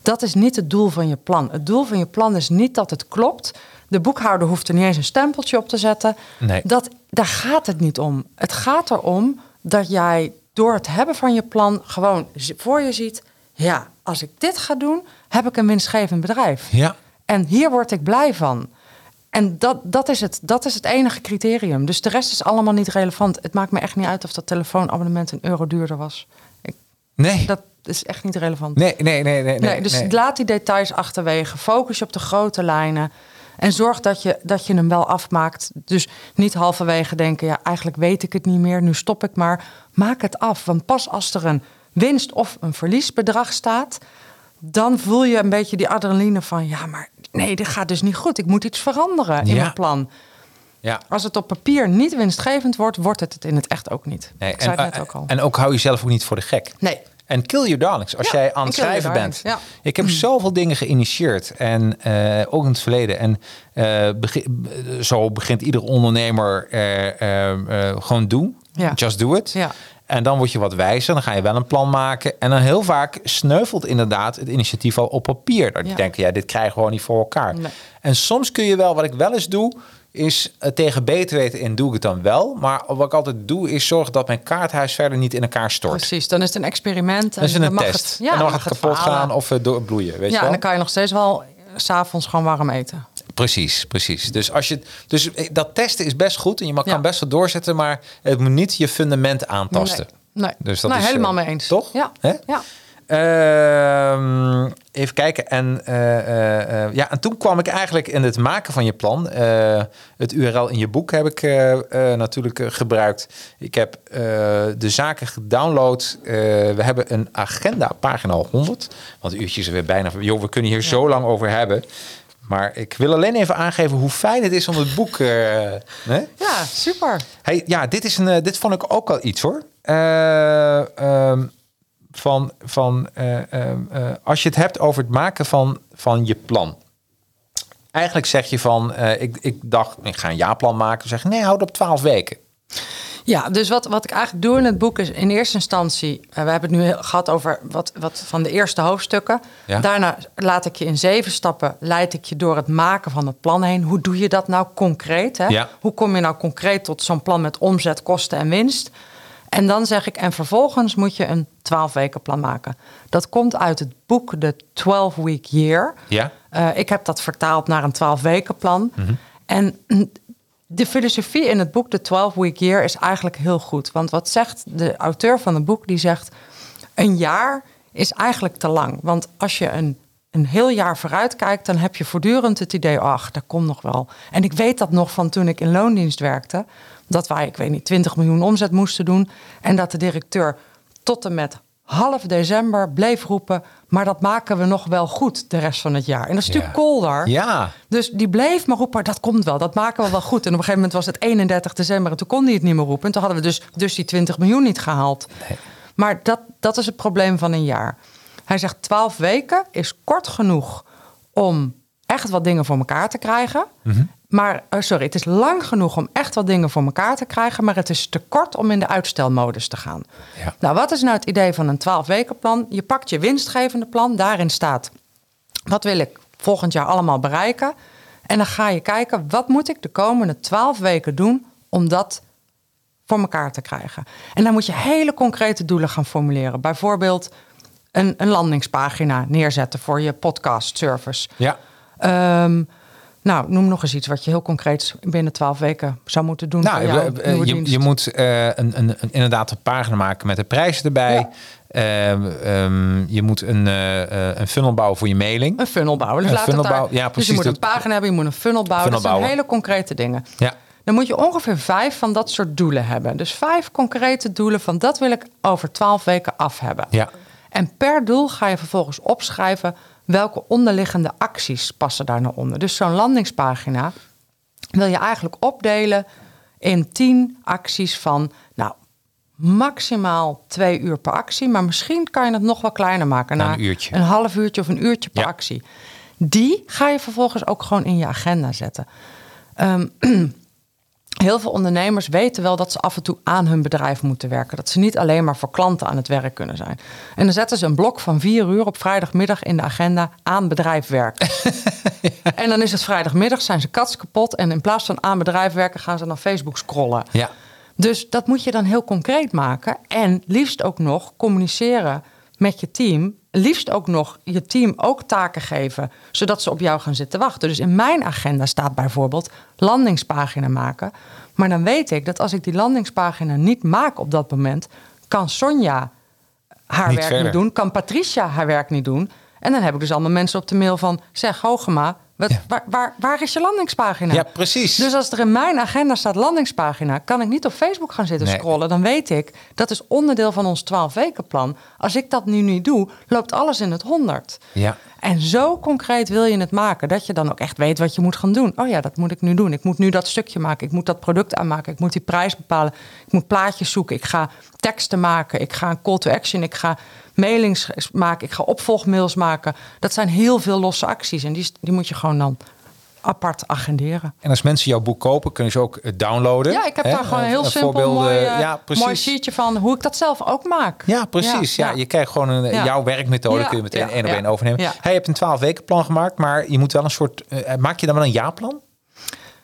Dat is niet het doel van je plan. Het doel van je plan is niet dat het klopt. De boekhouder hoeft er niet eens een stempeltje op te zetten. Nee. Dat, daar gaat het niet om. Het gaat erom dat jij door het hebben van je plan gewoon voor je ziet: ja, als ik dit ga doen, heb ik een winstgevend bedrijf. Ja. En hier word ik blij van. En dat, dat, is het, dat is het enige criterium. Dus de rest is allemaal niet relevant. Het maakt me echt niet uit of dat telefoonabonnement een euro duurder was. Ik, Nee. dat is echt niet relevant. Nee, nee, nee, nee. Nee, dus nee. laat die details achterwege. Focus je op de grote lijnen. En zorg dat je, dat je hem wel afmaakt. Dus niet halverwege denken... ja, eigenlijk weet ik het niet meer, nu stop ik maar. Maak het af, want pas als er een winst- of een verliesbedrag staat... dan voel je een beetje die adrenaline van... ja, maar nee, dit gaat dus niet goed. Ik moet iets veranderen in Ja. mijn plan. Ja. Als het op papier niet winstgevend wordt... wordt het het in het echt ook niet. Nee, ik zei en, het net ook al. en ook hou jezelf ook niet voor de gek. nee, En kill your darlings. Als Ja, jij aan het schrijven bent. ja. Ik heb zoveel dingen geïnitieerd. En eh, ook in het verleden. En eh, begin- zo begint ieder ondernemer eh, eh, eh, gewoon doen. Ja. Just do it. Ja. En dan word je wat wijzer. Dan ga je wel een plan maken. En dan heel vaak sneuvelt inderdaad het initiatief al op papier. Dat je Ja. denkt, ja, dit krijgen we gewoon niet voor elkaar. Nee. En soms kun je wel, wat ik wel eens doe, is eh, tegen beter weten en doe ik het dan wel. Maar wat ik altijd doe, is zorgen dat mijn kaarthuis verder niet in elkaar stort. precies. Dan is het een experiment. En Dat is dan een mag test. Het, en dan mag het kapot gaan of uh, doorbloeien. Weet ja, je en wel? dan kan je nog steeds wel eh, s'avonds gewoon warm eten. Precies, precies. Dus, als je, dus eh, dat testen is best goed en je mag, Ja. kan best wel doorzetten, maar het moet niet je fundament aantasten. Nee, nee. Dus dat nee is, helemaal eh, mee eens. toch? Ja. Hè? ja. Ehm, even kijken. En, eh, ja, en toen kwam ik eigenlijk in het maken van je plan. het URL in je boek heb ik natuurlijk gebruikt. Ik heb de zaken gedownload. We hebben een agenda, pagina 100. Want de uurtjes er weer bijna. Joh, we kunnen hier zo lang over hebben. Maar ik wil alleen even aangeven hoe fijn het is om het boek. eh, hè? ja, super. Hey, ja, dit, is een, eh, dit vond ik ook al iets hoor. Eh, ehm, van van eh, ehm, eh, als je het hebt over het maken van, van je plan. Eigenlijk zeg je van, ik, ik dacht, ik ga een jaarplan maken. Zeg nee, houd op 12 weken. Ja, dus wat, wat ik eigenlijk doe in het boek is in eerste instantie... eh, we hebben het nu gehad over wat, wat van de eerste hoofdstukken. Ja. Daarna laat ik je in zeven stappen... leid ik je door het maken van het plan heen. Hoe doe je dat nou concreet? Hè? Ja. Hoe kom je nou concreet tot zo'n plan met omzet, kosten en winst? En dan zeg ik, en vervolgens moet je een 12 weken plan maken. Dat komt uit het boek The 12 Week Year. Ja? Eh, ik heb dat vertaald naar een 12 weken plan. En mm, de filosofie in het boek The 12 Week Year is eigenlijk heel goed. Want wat zegt de auteur van het boek? Die zegt, een jaar is eigenlijk te lang. Want als je een, een heel jaar vooruit kijkt... dan heb je voortdurend het idee, ach, dat komt nog wel. En ik weet dat nog van toen ik in loondienst werkte... dat wij, ik weet niet, 20 miljoen omzet moesten doen... en dat de directeur tot en met half december bleef roepen... maar dat maken we nog wel goed de rest van het jaar. En dat is natuurlijk kolder. Ja. Dus die bleef maar roepen, dat komt wel, dat maken we wel goed. En op een gegeven moment was het 31 december en toen kon hij het niet meer roepen. En toen hadden we dus, dus die 20 miljoen niet gehaald. Maar dat, dat is het probleem van een jaar. Hij zegt 12 weken is kort genoeg om echt wat dingen voor elkaar te krijgen. Maar, oh, sorry, het is lang genoeg om echt wat dingen voor elkaar te krijgen. Maar het is te kort om in de uitstelmodus te gaan. Ja. Nou, wat is nou het idee van een 12 weken plan? Je pakt je winstgevende plan, daarin staat wat wil ik volgend jaar allemaal bereiken? En dan ga je kijken, wat moet ik de komende twaalf weken doen om dat voor elkaar te krijgen? En dan moet je hele concrete doelen gaan formuleren. Bijvoorbeeld een, een landingspagina neerzetten voor je podcast service. Ja. Ehm, nou, noem nog eens iets wat je heel concreet binnen twaalf weken zou moeten doen. Nou, eh, je, je moet eh, een, een, een, inderdaad een pagina maken met de prijzen erbij. Ja. Ehm, ehm, je moet een, eh, een funnel bouwen voor je mailing. Een funnel bouwen. Dus, Een laat funnel het daar, bouwen, ja, dus precies. je moet een pagina hebben, je moet een funnel bouwen. Funnel dat zijn bouwen. hele concrete dingen. Ja. Dan moet je ongeveer vijf van dat soort doelen hebben. Dus vijf concrete doelen van dat wil ik over twaalf weken af hebben. Ja. En per doel ga je vervolgens opschrijven welke onderliggende acties passen daar nou onder. Dus zo'n landingspagina wil je eigenlijk opdelen in tien acties van, nou, maximaal twee uur per actie. Maar misschien kan je het nog wel kleiner maken. Naar een uurtje. Een half uurtje of een uurtje per Ja. actie. Die ga je vervolgens ook gewoon in je agenda zetten. Ehm, heel veel ondernemers weten wel dat ze af en toe aan hun bedrijf moeten werken. Dat ze niet alleen maar voor klanten aan het werk kunnen zijn. En dan zetten ze een blok van vier uur op vrijdagmiddag in de agenda aan bedrijf werken. En dan is het vrijdagmiddag, zijn ze kats kapot. En in plaats van aan bedrijf werken, gaan ze naar Facebook scrollen. Ja. Dus dat moet je dan heel concreet maken. En liefst ook nog communiceren met je team. Liefst ook nog je team ook taken geven, zodat ze op jou gaan zitten wachten. Dus in mijn agenda staat bijvoorbeeld landingspagina maken. Maar dan weet ik dat als ik die landingspagina niet maak op dat moment, kan Sonja haar Niet werk verder. niet doen, kan Patricia haar werk niet doen. En dan heb ik dus allemaal mensen op de mail van, zeg Hogema, wat, Ja. waar, waar, waar is je landingspagina? Ja, precies. Dus als er in mijn agenda staat landingspagina, kan ik niet op Facebook gaan zitten Nee. scrollen. Dan weet ik, dat is onderdeel van ons 12 weken plan. Als ik dat nu niet doe, loopt alles in het 100. Ja. En zo concreet wil je het maken, dat je dan ook echt weet wat je moet gaan doen. Oh ja, dat moet ik nu doen. Ik moet nu dat stukje maken. Ik moet dat product aanmaken. Ik moet die prijs bepalen. Ik moet plaatjes zoeken. Ik ga teksten maken. Ik ga een call to action. Ik ga mailings maken. Ik ga opvolgmails maken. Dat zijn heel veel losse acties. En die, die moet je gewoon dan apart agenderen. En als mensen jouw boek kopen, kunnen ze ook eh, downloaden. Ja, ik heb Hè? daar gewoon een Eh, heel eh, simpel mooi, eh, ja, precies. mooi sheetje van hoe ik dat zelf ook maak. Ja, precies. Ja, Je krijgt gewoon een, jouw werkmethode, kun je meteen één op één overnemen. Hij hebt een 12 weken plan gemaakt, maar je moet wel een soort. maak je dan wel een jaarplan?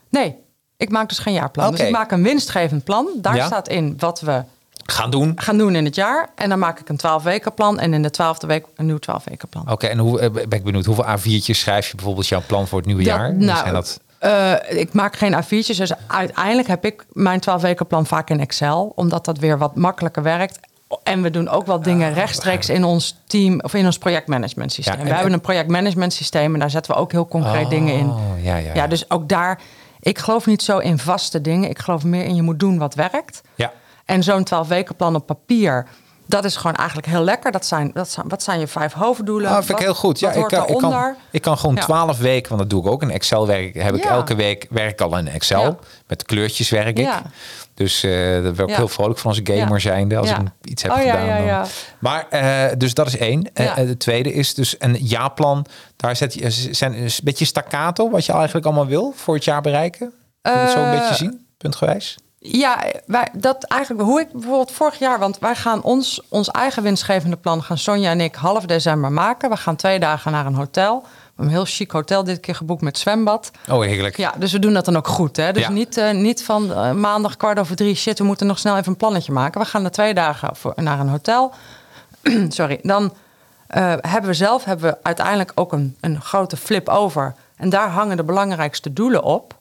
Nee, ik maak dus geen jaarplan. Dus ik maak een winstgevend plan. Daar staat in wat we Gaan doen. gaan doen in het jaar. En dan maak ik een 12 weken plan. En in de twaalfde week een nieuw 12 weken plan. Oké, en hoe eh, ben ik benieuwd, hoeveel A4'tjes schrijf je bijvoorbeeld jouw plan voor het nieuwe Dat- jaar? nou, Zijn dat, eh, ik maak geen A4'tjes. Dus uiteindelijk heb ik mijn 12 weken plan vaak in Excel. Omdat dat weer wat makkelijker werkt. En we doen ook wel dingen rechtstreeks in ons team of in ons projectmanagement systeem. Ja, en- we hebben een projectmanagement systeem en daar zetten we ook heel concreet dingen in. Oh, ja, ja, ja. ja, dus ook daar. Ik geloof niet zo in vaste dingen. Ik geloof meer in je moet doen wat werkt. ja. En zo'n 12 weken plan op papier, dat is gewoon eigenlijk heel lekker. Dat zijn, dat zijn, wat zijn je vijf hoofddoelen? Ah, vind ik Wat- heel goed. Ja, ik kan, ik, kan, ik kan gewoon Ja. 12 weken, want dat doe ik ook in Excel. Werk, heb ik Ja. elke week werk al in Excel. Ja. Met kleurtjes werk ik. Ja. Dus eh daar ben ik Ja. heel vrolijk van als gamer Ja. zijnde. Als Ja. ik iets heb Oh, ja, gedaan. ja, dan. ja. Maar uh, dus dat is één. Ja. Uh, de tweede is dus een jaarplan. Daar zet je zijn een beetje staccato wat je eigenlijk allemaal wil voor het jaar bereiken. Kun je het zo een Eh, beetje zien, puntgewijs? Ja, wij, dat eigenlijk hoe ik bijvoorbeeld vorig jaar, want wij gaan ons, ons eigen winstgevende plan, gaan Sonja en ik half december maken. We gaan twee dagen naar een hotel. Een heel chic hotel dit keer geboekt met zwembad. Oh, heerlijk. Ja, dus we doen dat dan ook goed. Hè? Dus Ja. niet, eh, niet van eh, maandag kwart over drie, shit, we moeten nog snel even een plannetje maken. We gaan er twee dagen voor, naar een hotel. Sorry, dan eh, hebben we zelf hebben we uiteindelijk ook een, een grote flip over. En daar hangen de belangrijkste doelen op.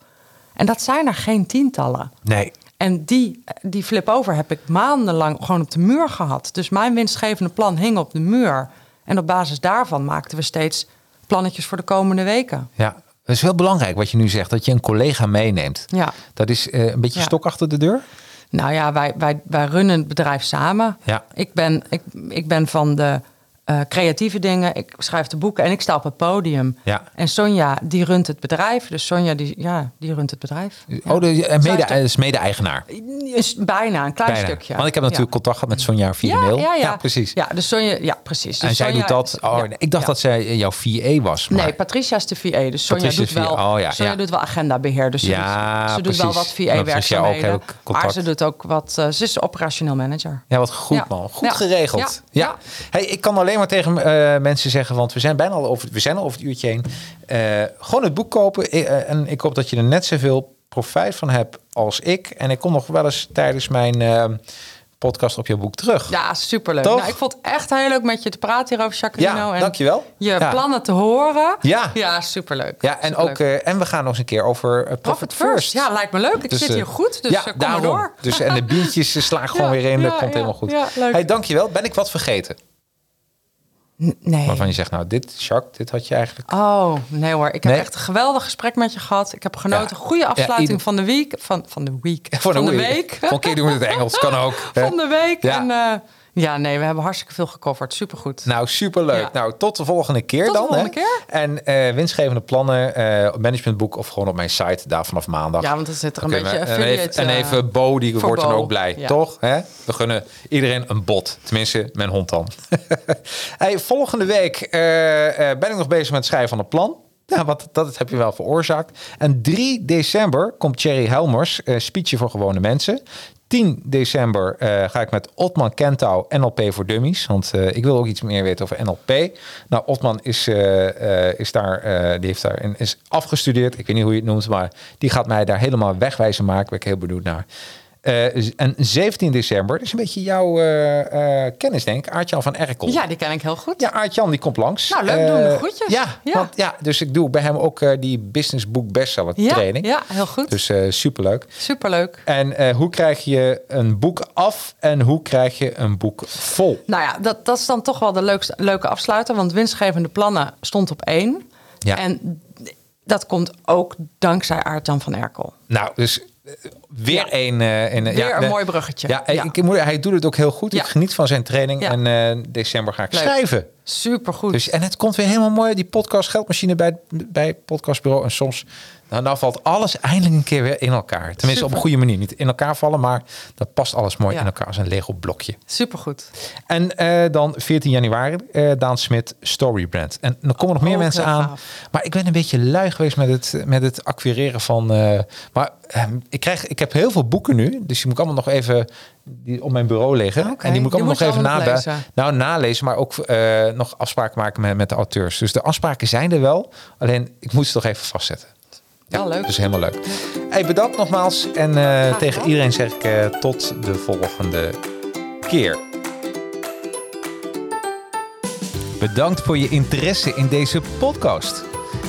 En dat zijn er geen tientallen. Nee. En die, die flip over heb ik maandenlang gewoon op de muur gehad. Dus mijn winstgevende plan hing op de muur. En op basis daarvan maakten we steeds plannetjes voor de komende weken. Ja, dat is heel belangrijk wat je nu zegt. Dat je een collega meeneemt. Ja. Dat is eh, een beetje Ja. stok achter de deur. Nou ja, wij, wij, wij runnen het bedrijf samen. Ja. Ik, ben, ik, ik ben van de eh, creatieve dingen. Ik schrijf de boeken en ik sta op het podium. Ja. En Sonja, die runt het bedrijf. Dus Sonja, die, ja, die runt het bedrijf. Oh, de, en Zij mede, is de- is mede-eigenaar. Is bijna, een klein Bijna. stukje. Want ik heb natuurlijk Ja. contact gehad met Sonja via ja, mail. Ja, ja. precies. Ja, dus Sonja, ja, precies. Dus en zij Sonja- doet dat. Oh, ik dacht dat zij jouw VA was. Maar Nee, Patricia is de VA. Dus Sonja Patricia doet wel, VA. Oh, ja, Sonja ja. doet wel agendabeheer. Dus ze Ja, doet, ze doet wel wat ook VA-werkzaamheden. Maar ze doet ook wat... eh, ze is operationeel manager. Ja, wat goed man. Goed geregeld. Ja. Ja. Hey, ik kan alleen maar tegen eh, mensen zeggen, want we zijn bijna al over, we zijn al over het uurtje heen. Eh, gewoon het boek kopen. Eh, en ik hoop dat je er net zoveel profijt van hebt als ik. En ik kom nog wel eens tijdens mijn podcast op jouw boek terug. Ja, superleuk. Toch? Nou, ik vond het echt heel leuk met je te praten hierover, Jacqueline. Ja, en dankjewel. Je Ja. plannen te horen. Ja. Ja, superleuk. Ja, en, Superleuk. ook, en we gaan nog eens een keer over Profit, First. Ja, lijkt me leuk. Ik Dus, zit hier goed, dus ja, kom daarom. door. Dus, en de biertjes slaan gewoon Ja, weer in. Dat komt helemaal goed. ja, leuk. Hey, dankjewel. Ben ik wat vergeten? Nee. Waarvan je zegt, nou, dit, Jacques, dit had je eigenlijk... Oh, nee hoor. Ik heb Nee? echt een geweldig gesprek met je gehad. Ik heb genoten. Ja. Goede afsluiting ieder- van de week. Van, van de week. Van de week. Een keer doen we het Engels, kan ook. hè? Van de week. Ja. En eh, ja, nee, we hebben hartstikke veel gecoverd. Supergoed. Nou, superleuk. Ja. Nou, tot de volgende keer Tot de dan. volgende hè? keer. En eh, winstgevende plannen, eh managementboek of gewoon op mijn site daar vanaf maandag. Ja, want dan zit er een beetje en even, en eh, even Bo, die wordt dan Bo. ook blij, Ja. toch? Hè? We gunnen iedereen een bot. Tenminste, mijn hond dan. hey, volgende week ben ik nog bezig met het schrijven van een plan. Nou, wat, dat heb je wel veroorzaakt. En 3 december komt Thierry Helmers, uh, speechje voor gewone mensen. 10 december uh, ga ik met Otman Kentau NLP voor Dummies. Want uh, ik wil ook iets meer weten over NLP. Nou, Otman is, uh, is daar, die heeft daar is afgestudeerd. Ik weet niet hoe je het noemt, maar die gaat mij daar helemaal wegwijzen maken. Ben ik heel benieuwd naar. Uh, en 17 december, dat is een beetje jouw uh, uh, kennis, denk ik. Aartjan van Erkel. Ja, die ken ik heel goed. Ja, Aartjan die komt langs. Nou, leuk, doen de groetjes. Ja, ja. Want, ja, dus ik doe bij hem ook die Business Book Bestseller ja, training. Ja, heel goed. Dus superleuk. Superleuk. En hoe krijg je een boek af en hoe krijg je een boek vol? Nou ja, dat, dat is dan toch wel de leukste, leuke afsluiter. Want winstgevende plannen stond op één. Ja. En dat komt ook dankzij Aartjan van Erkel. Nou, dus weer ja. een, uh, een, weer ja, een mooi bruggetje. Ja, ja. Ik, moet, hij doet het ook heel goed. Ik geniet van zijn training. En uh, december ga ik Leuk. schrijven. Supergoed. Dus, en het komt weer helemaal mooi. Die podcast geldmachine bij, bij podcastbureau. En soms nou, nou valt alles eindelijk een keer weer in elkaar. Tenminste Super. op een goede manier. Niet in elkaar vallen, maar dat past alles mooi in elkaar als een Lego blokje. Supergoed. En uh, dan 14 januari, Daan Smit, Storybrand. En dan komen nog meer oh, mensen aan. Gaaf. Maar ik ben een beetje lui geweest met het, met het acquireren van... Maar ik, krijg, ik heb heel veel boeken nu. Dus die moet ik allemaal nog even die op mijn bureau liggen. Okay. En die moet ik allemaal nog even nalezen. Nou, nalezen, maar ook uh, nog afspraken maken met, met de auteurs. Dus de afspraken zijn er wel. Alleen, ik moet ze toch even vastzetten. Ja, leuk. Dus helemaal leuk. Hey, bedankt nogmaals. En uh, tegen iedereen zeg ik uh, tot de volgende keer. Bedankt voor je interesse in deze podcast.